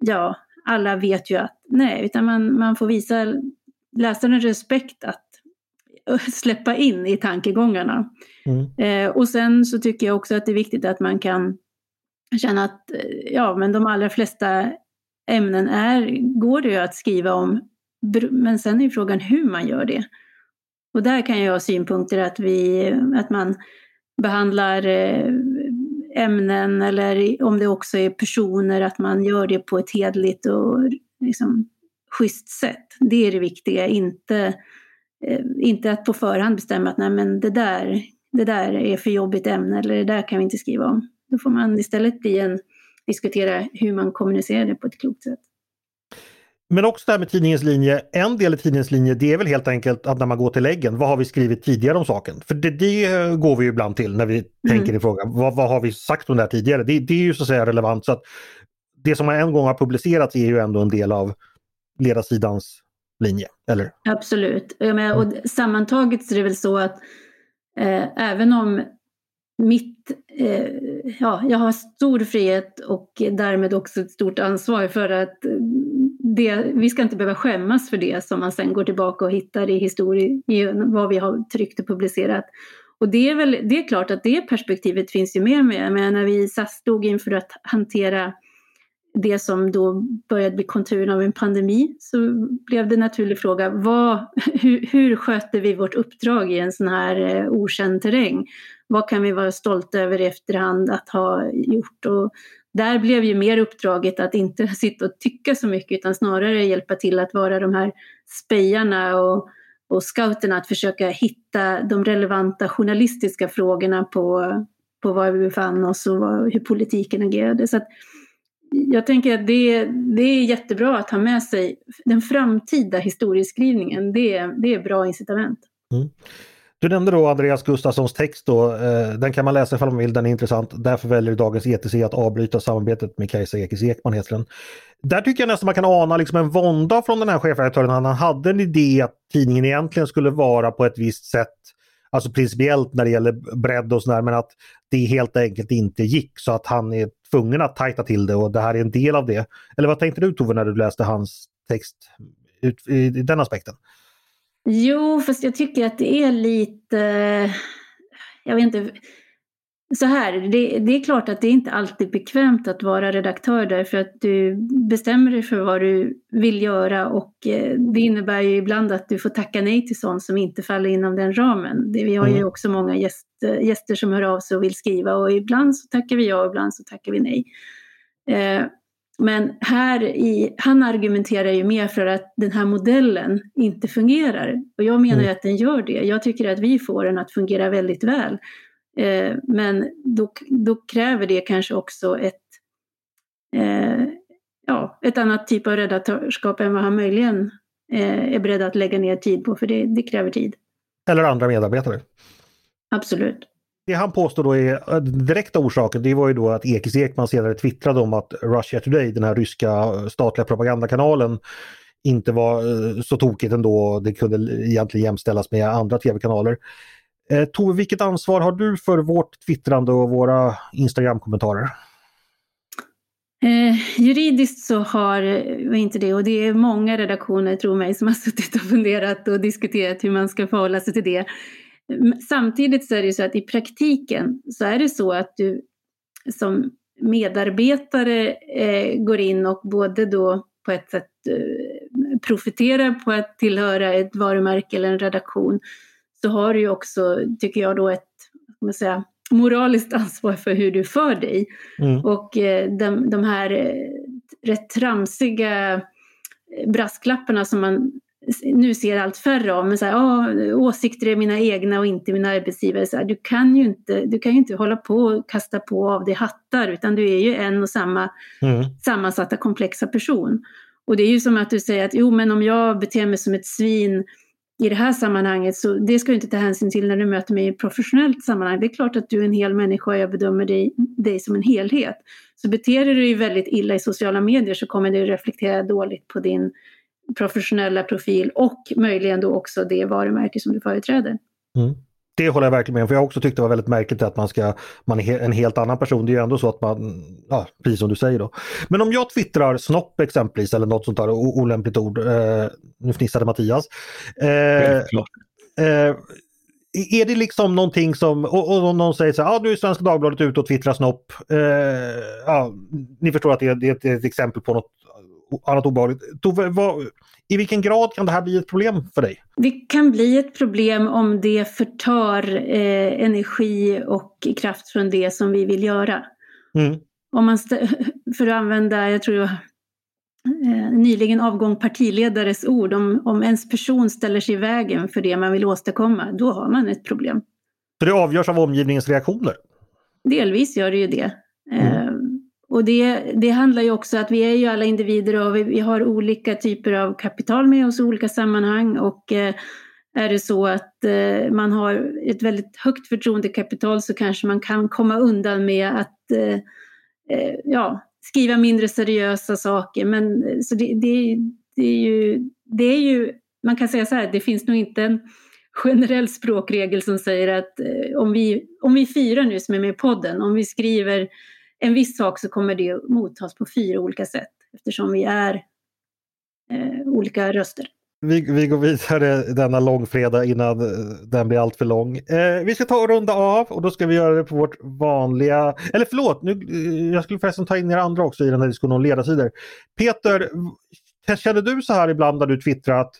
ja, alla vet ju att, nej, utan man, man får visa läsaren respekt att släppa in i tankegångarna. Mm. Eh, och sen så tycker jag också att det är viktigt att man kan känna att, eh, ja, men de allra flesta ämnen är, går det ju att skriva om, men sen är ju frågan hur man gör det. Och där kan jag ha synpunkter att, vi, att man behandlar eh, ämnen eller om det också är personer, att man gör det på ett hedligt och liksom, schysst sätt. Det är det viktiga, inte, eh, inte att på förhand bestämma att nej men det där, det där är för jobbigt ämne eller det där kan vi inte skriva om. Då får man istället bli en, diskutera hur man kommunicerar det på ett klokt sätt. Men också det här med tidningens linje. En del i tidningens linje det är väl helt enkelt att när man går till läggen, vad har vi skrivit tidigare om saken? För det, det går vi ju ibland till när vi mm. tänker i frågan. Vad, vad, har vi sagt om det här tidigare? Det, det, är ju så att säga relevant. så att Det som en gång har publicerats är ju ändå en del av ledarsidans linje, eller? Absolut. Menar, och mm. sammantaget så är det väl så att eh, även om mitt, eh, ja, jag har stor frihet och därmed också ett stort ansvar för att det, vi ska inte behöva skämmas för det som man sen går tillbaka och hittar i historien, vad vi har tryckt och publicerat. Och det är väl, det är klart att det perspektivet finns ju med mig. Men när vi stod inför att hantera det som då började bli konturen av en pandemi så blev det en naturlig fråga, vad, hur, hur sköter vi vårt uppdrag i en sån här eh, okänd terräng? Vad kan vi vara stolta över i efterhand att ha gjort? Och där blev ju mer uppdraget att inte sitta och tycka så mycket utan snarare hjälpa till att vara de här spejarna och, och scouterna att försöka hitta de relevanta journalistiska frågorna på, på var vi befann oss och vad, hur politiken agerade. Så jag tänker att det, det är jättebra att ha med sig den framtida historieskrivningen. Det, det är bra incitament. Mm. Du nämnde då Andreas Gustafssons text då. Eh, den kan man läsa ifall man vill, den är intressant. Därför väljer dagens ETC att avbryta samarbetet med Kajsa Ekis Ekman heter den. Där tycker jag nästan man kan ana liksom en vånda från den här chefredaktören. Han hade en idé att tidningen egentligen skulle vara på ett visst sätt Alltså principiellt när det gäller bredd och sådär men att det helt enkelt inte gick så att han är tvungen att tajta till det och det här är en del av det. Eller vad tänkte du Tove när du läste hans text ut, i den aspekten? Jo, fast jag tycker att det är lite, jag vet inte, så här, det, det, är klart att det är inte alltid bekvämt att vara redaktör därför att du bestämmer dig för vad du vill göra och eh, det innebär ju ibland att du får tacka nej till sånt som inte faller inom den ramen. Vi har ju mm. också många gäst, gäster som hör av sig och vill skriva och ibland så tackar vi ja och ibland så tackar vi nej. Men här i, han argumenterar ju mer för att den här modellen inte fungerar. Och jag menar mm. att den gör det. Jag tycker att vi får den att fungera väldigt väl. Eh, men då, då, kräver det kanske också ett, eh, ja, ett annat typ av redaktörskap än vad han möjligen eh, är beredd att lägga ner tid på, för det, det kräver tid. Eller andra medarbetare. Absolut. Det han påstår då är eh, den direkta orsaken, det var ju då att Ekis Ekman senare twittrade om att Russia Today, den här ryska eh, statliga propagandakanalen, inte var eh, så tokigt ändå. Det kunde egentligen jämställas med andra tv-kanaler. Eh, Tove, vilket ansvar har du för vårt twittrande och våra Instagram-kommentarer? Eh, juridiskt så har vi inte det och det är många redaktioner, tror mig, som har suttit och funderat och diskuterat hur man ska förhålla sig till det. Samtidigt så är det så att i praktiken så är det så att du som medarbetare eh, går in och både då på ett sätt eh, profiterar på att tillhöra ett varumärke eller en redaktion så har du ju också, tycker jag då, ett man säga, moraliskt ansvar för hur du för dig. Mm. Och eh, de, de här eh, rätt tramsiga brasklapparna som man nu ser allt färre av, men så här, oh, åsikter är mina egna och inte mina arbetsgivare. Så här, du, kan ju inte, du kan ju inte hålla på och kasta på av dig hattar, utan du är ju en och samma mm. sammansatta komplexa person. Och det är ju som att du säger att jo, men om jag beter mig som ett svin i det här sammanhanget så det ska du inte ta hänsyn till när du möter mig i ett professionellt sammanhang. Det är klart att du är en hel människa och jag bedömer dig, dig som en helhet. Så beter du dig väldigt illa i sociala medier så kommer det reflektera dåligt på din professionella profil och möjligen då också det varumärke som du företräder. Mm. Det håller jag verkligen med om, för jag också tyckte det var väldigt märkligt att man ska, man är en helt annan person. Det är ju ändå så att man, ja precis som du säger då. Men om jag twittrar snopp exempelvis eller något sånt där olämpligt ord, eh, nu fnissade Mattias. Eh, eh, är det liksom någonting som, och, och någon säger så här, ja nu är Svenska Dagbladet ute och twittrar snopp. Eh, ja, ni förstår att det är, det är ett exempel på något annat obehagligt. Tove, vad, i vilken grad kan det här bli ett problem för dig? Det kan bli ett problem om det förtar eh, energi och kraft från det som vi vill göra. Mm. Om man för att använda, jag tror det var eh, nyligen avgång partiledares ord, om, om ens person ställer sig i vägen för det man vill åstadkomma, då har man ett problem. Så det avgörs av omgivningens reaktioner? Delvis gör det ju det. Mm. Och det, det handlar ju också att vi är ju alla individer och vi, vi har olika typer av kapital med oss i olika sammanhang och eh, är det så att eh, man har ett väldigt högt förtroendekapital så kanske man kan komma undan med att eh, eh ja, skriva mindre seriösa saker. Men eh, så det, det, det, är ju, det är ju, man kan säga så här, det finns nog inte en generell språkregel som säger att eh, om vi, om vi fyra nu som är med i podden, om vi skriver en viss sak så kommer det mottas på fyra olika sätt eftersom vi är eh, olika röster. Vi, vi går vidare denna långfredag innan eh, den blir allt för lång. Eh, vi ska ta och runda av och då ska vi göra det på vårt vanliga... Eller förlåt, nu, eh, jag skulle förresten ta in er andra också i den här diskussionen om ledarsidor. Peter, känner du så här ibland när du twittrar att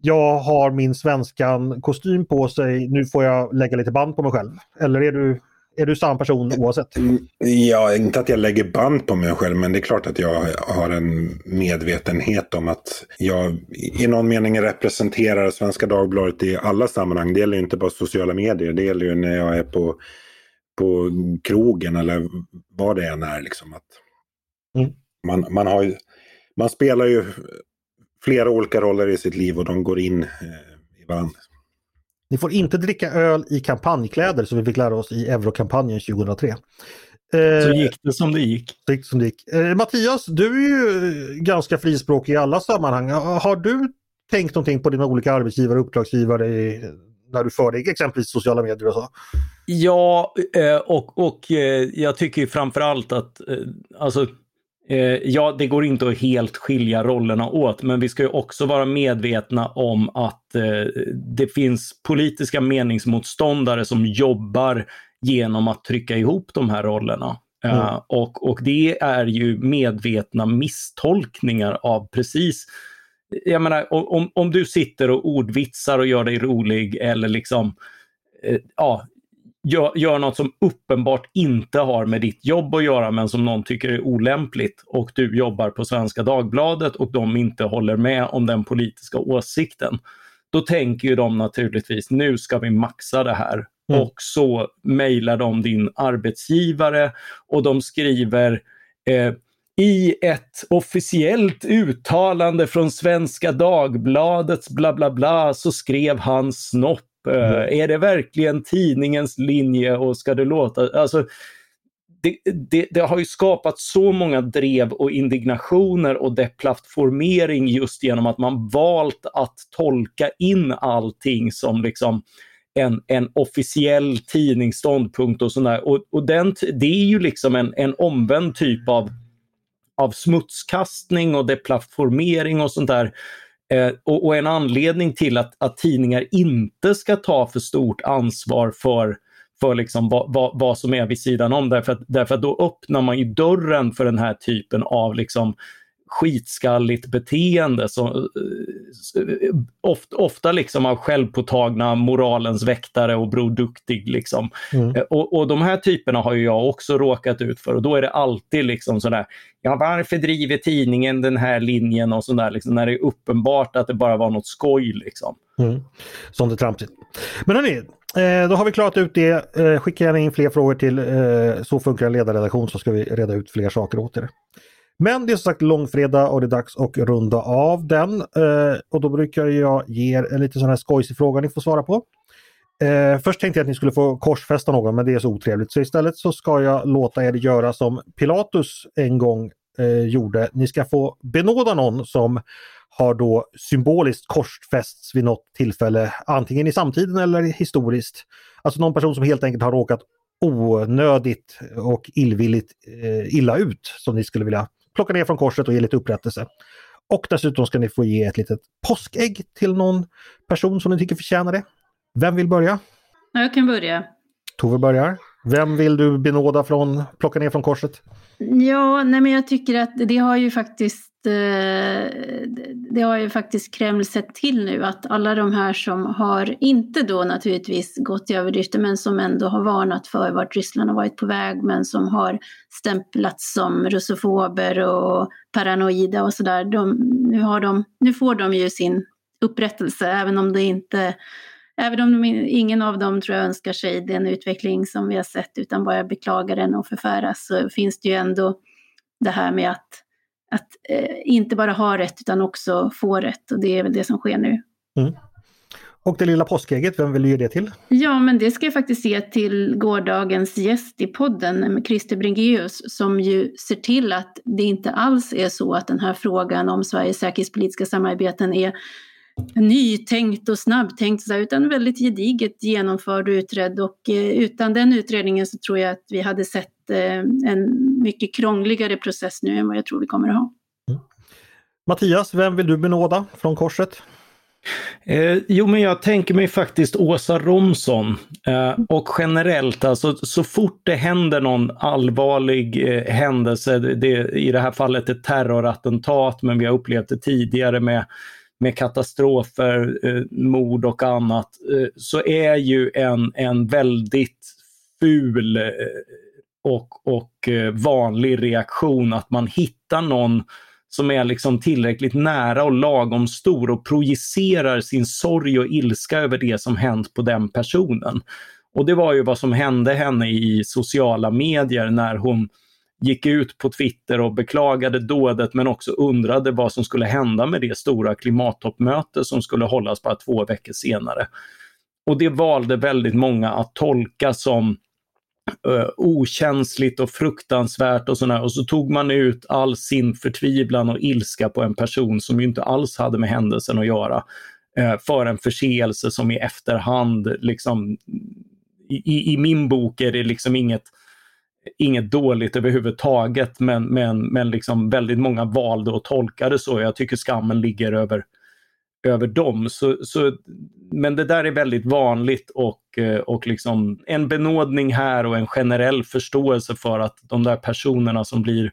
jag har min svenskan kostym på sig, nu får jag lägga lite band på mig själv? Eller är du är du samma person oavsett? Mm, ja, inte att jag lägger band på mig själv, men det är klart att jag har en medvetenhet om att jag i någon mening representerar Svenska Dagbladet i alla sammanhang. Det gäller inte bara sociala medier, det gäller ju när jag är på, på krogen eller vad det än är. Liksom. Att mm. man, man, har ju, man spelar ju flera olika roller i sitt liv och de går in eh, i varandra. Ni får inte dricka öl i kampanjkläder som vi fick lära oss i Eurokampanjen 2003. Så gick det som det gick. gick, som det gick. Eh, Mattias, du är ju ganska frispråkig i alla sammanhang. Har du tänkt någonting på dina olika arbetsgivare och uppdragsgivare när du för dig exempelvis sociala medier och så? Ja, eh, och, och eh, jag tycker framförallt att alltså, Eh, ja, det går inte att helt skilja rollerna åt, men vi ska ju också vara medvetna om att eh, det finns politiska meningsmotståndare som jobbar genom att trycka ihop de här rollerna. Eh, mm. Och, och det är ju medvetna misstolkningar av precis jag menar, om, om du sitter och ordvitsar och gör dig rolig eller liksom ja, gör, gör något som uppenbart inte har med ditt jobb att göra men som någon tycker är olämpligt och du jobbar på Svenska Dagbladet och de inte håller med om den politiska åsikten. Då tänker ju de naturligtvis nu ska vi maxa det här. Mm. Och så mejlar de din arbetsgivare och de skriver eh, i ett officiellt uttalande från Svenska Dagbladets bla bla bla så skrev han snopp Mm. Är det verkligen tidningens linje och ska det låta... Alltså, det, det, det, har ju skapat så många drev och indignationer och deplattformering just genom att man valt att tolka in allting som liksom en, en officiell tidningsståndpunkt och sådär. Och, och den, det är ju liksom en, en omvänd typ av, av smutskastning och deplattformering och sånt där Eh, och, och, en anledning till att, att tidningar inte ska ta för stort ansvar för, för liksom vad, vad, vad som är vid sidan om. Därför att, därför att då öppnar man ju dörren för den här typen av liksom, skitskalligt beteende. Så, eh, ofta, ofta liksom av självpåtagna moralens väktare och Bror Duktig. Liksom. Mm. Eh, och, och de här typerna har ju jag också råkat ut för och då är det alltid liksom sådär, ja varför driver tidningen den här linjen och sådär, liksom, när det är uppenbart att det bara var något skoj. Liksom. Mm. Sånt är tramsigt. Men hörni, eh, då har vi klarat ut det. Skicka gärna in fler frågor till Så funkar en ledarredaktion så ska vi reda ut fler saker åt er. Men det är som sagt långfredag och det är dags att runda av den. Eh, och då brukar jag ge er en lite sån här skojsig fråga ni får svara på. Eh, först tänkte jag att ni skulle få korsfästa någon men det är så otrevligt så istället så ska jag låta er göra som Pilatus en gång eh, gjorde. Ni ska få benåda någon som har då symboliskt korsfästs vid något tillfälle, antingen i samtiden eller historiskt. Alltså någon person som helt enkelt har råkat onödigt och illvilligt eh, illa ut som ni skulle vilja plocka ner från korset och ge lite upprättelse. Och dessutom ska ni få ge ett litet påskägg till någon person som ni tycker förtjänar det. Vem vill börja? Jag kan börja. Tove börjar. Vem vill du benåda från, plocka ner från korset? Ja, nej men jag tycker att det har ju faktiskt Eh, det har ju faktiskt Kreml sett till nu att alla de här som har, inte då naturligtvis gått i överdrifter, men som ändå har varnat för vart Ryssland har varit på väg, men som har stämplats som russofober och paranoida och sådär. Nu, de, nu får de ju sin upprättelse, även om det inte Även om de, ingen av dem tror jag önskar sig den utveckling som vi har sett utan bara beklagar den och förfäras så finns det ju ändå det här med att, att eh, inte bara ha rätt utan också få rätt och det är väl det som sker nu. Mm. Och det lilla påskägget, vem vill du ge det till? Ja, men det ska jag faktiskt ge till gårdagens gäst i podden, Christer Bringeus, som ju ser till att det inte alls är så att den här frågan om Sveriges säkerhetspolitiska samarbeten är nytänkt och snabbtänkt, utan väldigt gediget genomförd och utredd. Och eh, utan den utredningen så tror jag att vi hade sett eh, en mycket krångligare process nu än vad jag tror vi kommer att ha. Mm. Mattias, vem vill du benåda från korset? Eh, jo, men jag tänker mig faktiskt Åsa Romson. Eh, och generellt, alltså så fort det händer någon allvarlig eh, händelse, det, i det här fallet ett terrorattentat, men vi har upplevt det tidigare med med katastrofer, eh, mord och annat, eh, så är ju en, en väldigt ful eh, och, och eh, vanlig reaktion att man hittar någon som är liksom tillräckligt nära och lagom stor och projicerar sin sorg och ilska över det som hänt på den personen. Och det var ju vad som hände henne i sociala medier när hon gick ut på Twitter och beklagade dådet men också undrade vad som skulle hända med det stora klimattoppmöte som skulle hållas bara två veckor senare. Och det valde väldigt många att tolka som uh, okänsligt och fruktansvärt och sådär. Och så tog man ut all sin förtvivlan och ilska på en person som ju inte alls hade med händelsen att göra. Uh, för en förseelse som i efterhand, liksom, i, i min bok är det liksom inget inget dåligt överhuvudtaget men, men, men liksom väldigt många valde att tolka det så. Jag tycker skammen ligger över, över dem. Så, så, men det där är väldigt vanligt och, eh, och liksom en benådning här och en generell förståelse för att de där personerna som blir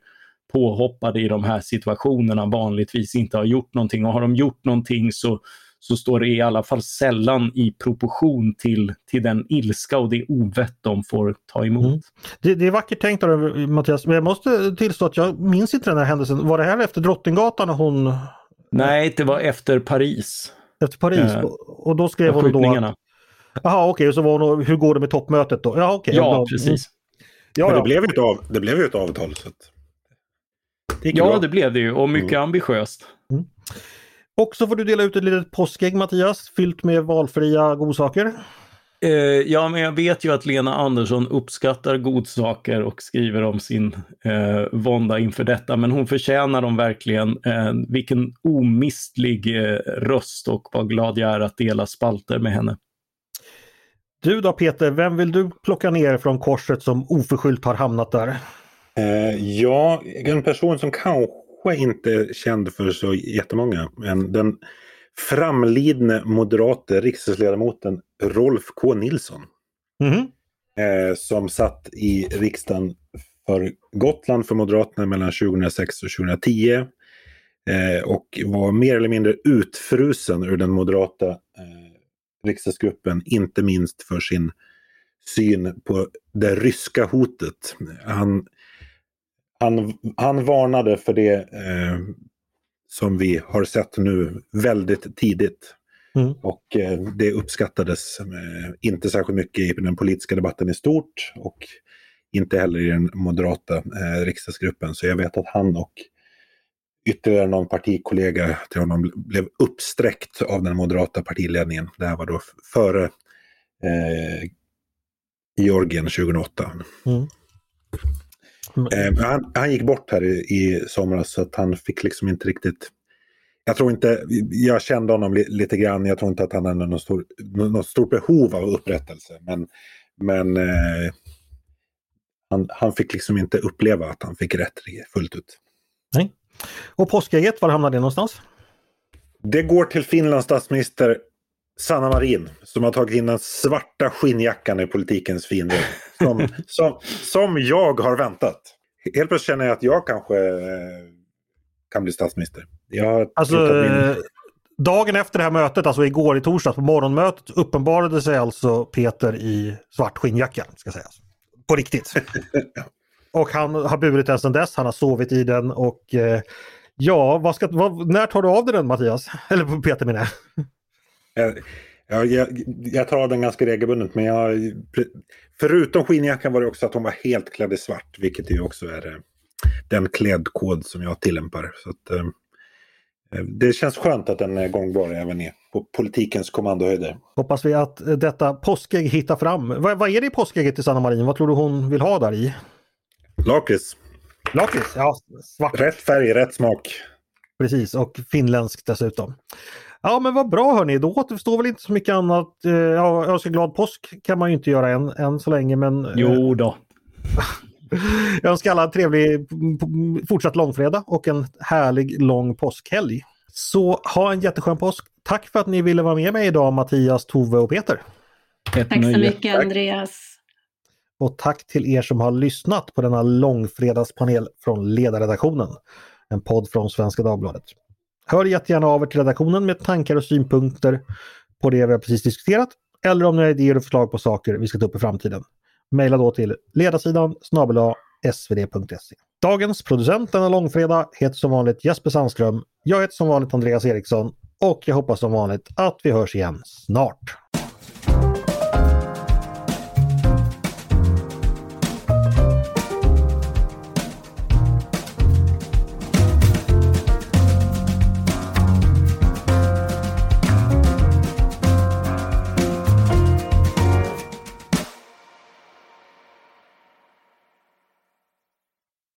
påhoppade i de här situationerna vanligtvis inte har gjort någonting och har de gjort någonting så så står det i alla fall sällan i proportion till, till den ilska och det ovett de får ta emot. Mm. Det, det, är vackert tänkt av dig Mattias, men jag måste tillstå att jag minns inte den här händelsen. Var det här efter Drottninggatan när hon... Nej, det var efter Paris. Efter Paris? Eh, och då skrev hon då... Jaha okej, okay, och så var hon, hur går det med toppmötet då? Jaha, okay, ja, precis. Ja, Men det, Blev ett av, det blev ju ett avtal. Så det ja, bra. det blev det ju och mycket mm. ambitiöst. Mm. Och så får du dela ut ett litet påskägg Mattias, fyllt med valfria godsaker. Eh, ja, men jag vet ju att Lena Andersson uppskattar godsaker och skriver om sin eh, vånda inför detta, men hon förtjänar dem verkligen. Eh, vilken omistlig eh, röst och vad glad jag är att dela spalter med henne. Du då Peter, vem vill du plocka ner från korset som oförskyllt har hamnat där? Eh, ja, en person som kanske inte känd för så jättemånga, men den framlidne moderate riksdagsledamoten Rolf K Nilsson. Mm. Eh, som satt i riksdagen för Gotland för Moderaterna mellan 2006 och 2010. Eh, och var mer eller mindre utfrusen ur den moderata eh, riksdagsgruppen, inte minst för sin syn på det ryska hotet. Han han, han varnade för det eh, som vi har sett nu väldigt tidigt. Mm. Och eh, det uppskattades eh, inte särskilt mycket i den politiska debatten i stort och inte heller i den moderata eh, riksdagsgruppen. Så jag vet att han och ytterligare någon partikollega till honom blev uppsträckt av den moderata partiledningen. Det här var då före eh, Georgien 2008. Mm. Mm. Eh, han, han, gick bort här i, i somras så att han fick liksom inte riktigt... Jag tror inte, jag kände honom li, lite grann, jag tror inte att han hade något, stor, något stort behov av upprättelse. Men, men eh, han, han fick liksom inte uppleva att han fick rätt fullt ut. Nej. Och påskägget, var hamnar det någonstans? Det går till Finlands statsminister Sanna Marin som har tagit in den svarta skinnjackan i politikens fiender. Som, som, som jag har väntat. Helt plötsligt känner jag att jag kanske eh, kan bli statsminister. Jag alltså, min... dagen efter det här mötet, alltså igår i torsdags på morgonmötet, uppenbarade sig alltså Peter i svart skinnjacka, ska sägas. På riktigt. och han har burit den sedan dess, han har sovit i den och eh, ja, vad ska, vad, när tar du av dig den Mattias? Eller Peter menar jag. Jag, jag, jag tar den ganska regelbundet men jag, förutom skinnjackan var det också att hon var helt klädd i svart vilket ju också är eh, den klädkod som jag tillämpar. Så att, eh, eh, det känns skönt att den är gångbar även i på politikens kommandohöjder. Hoppas vi att detta påskägg hittar fram. Vad, vad är det i påskägget till Sanna Marin? Vad tror du hon vill ha där i? Lakrits. Lakrits, ja. Svart. Rätt färg, rätt smak. Precis, och finländskt dessutom. Ja men vad bra hörni, då återstår väl inte så mycket annat. Eh, ja, jag ska glad påsk kan man ju inte göra än, än så länge men... Jo då. Jag önskar alla en trevlig fortsatt långfredag och en härlig lång påskhelg. Så ha en jätteskön påsk. Tack för att ni ville vara med mig idag Mattias, Tove och Peter. Ett tack så mycket Andreas. Och tack till er som har lyssnat på denna långfredagspanel från ledarredaktionen. En podd från Svenska Dagbladet. Hör jättegärna av er till redaktionen med tankar och synpunkter på det vi har precis diskuterat eller om ni har idéer och förslag på saker vi ska ta upp i framtiden. Mejla då till ledarsidan snabel svd.se. Dagens producent denna långfredag heter som vanligt Jesper Sandström. Jag heter som vanligt Andreas Eriksson och jag hoppas som vanligt att vi hörs igen snart.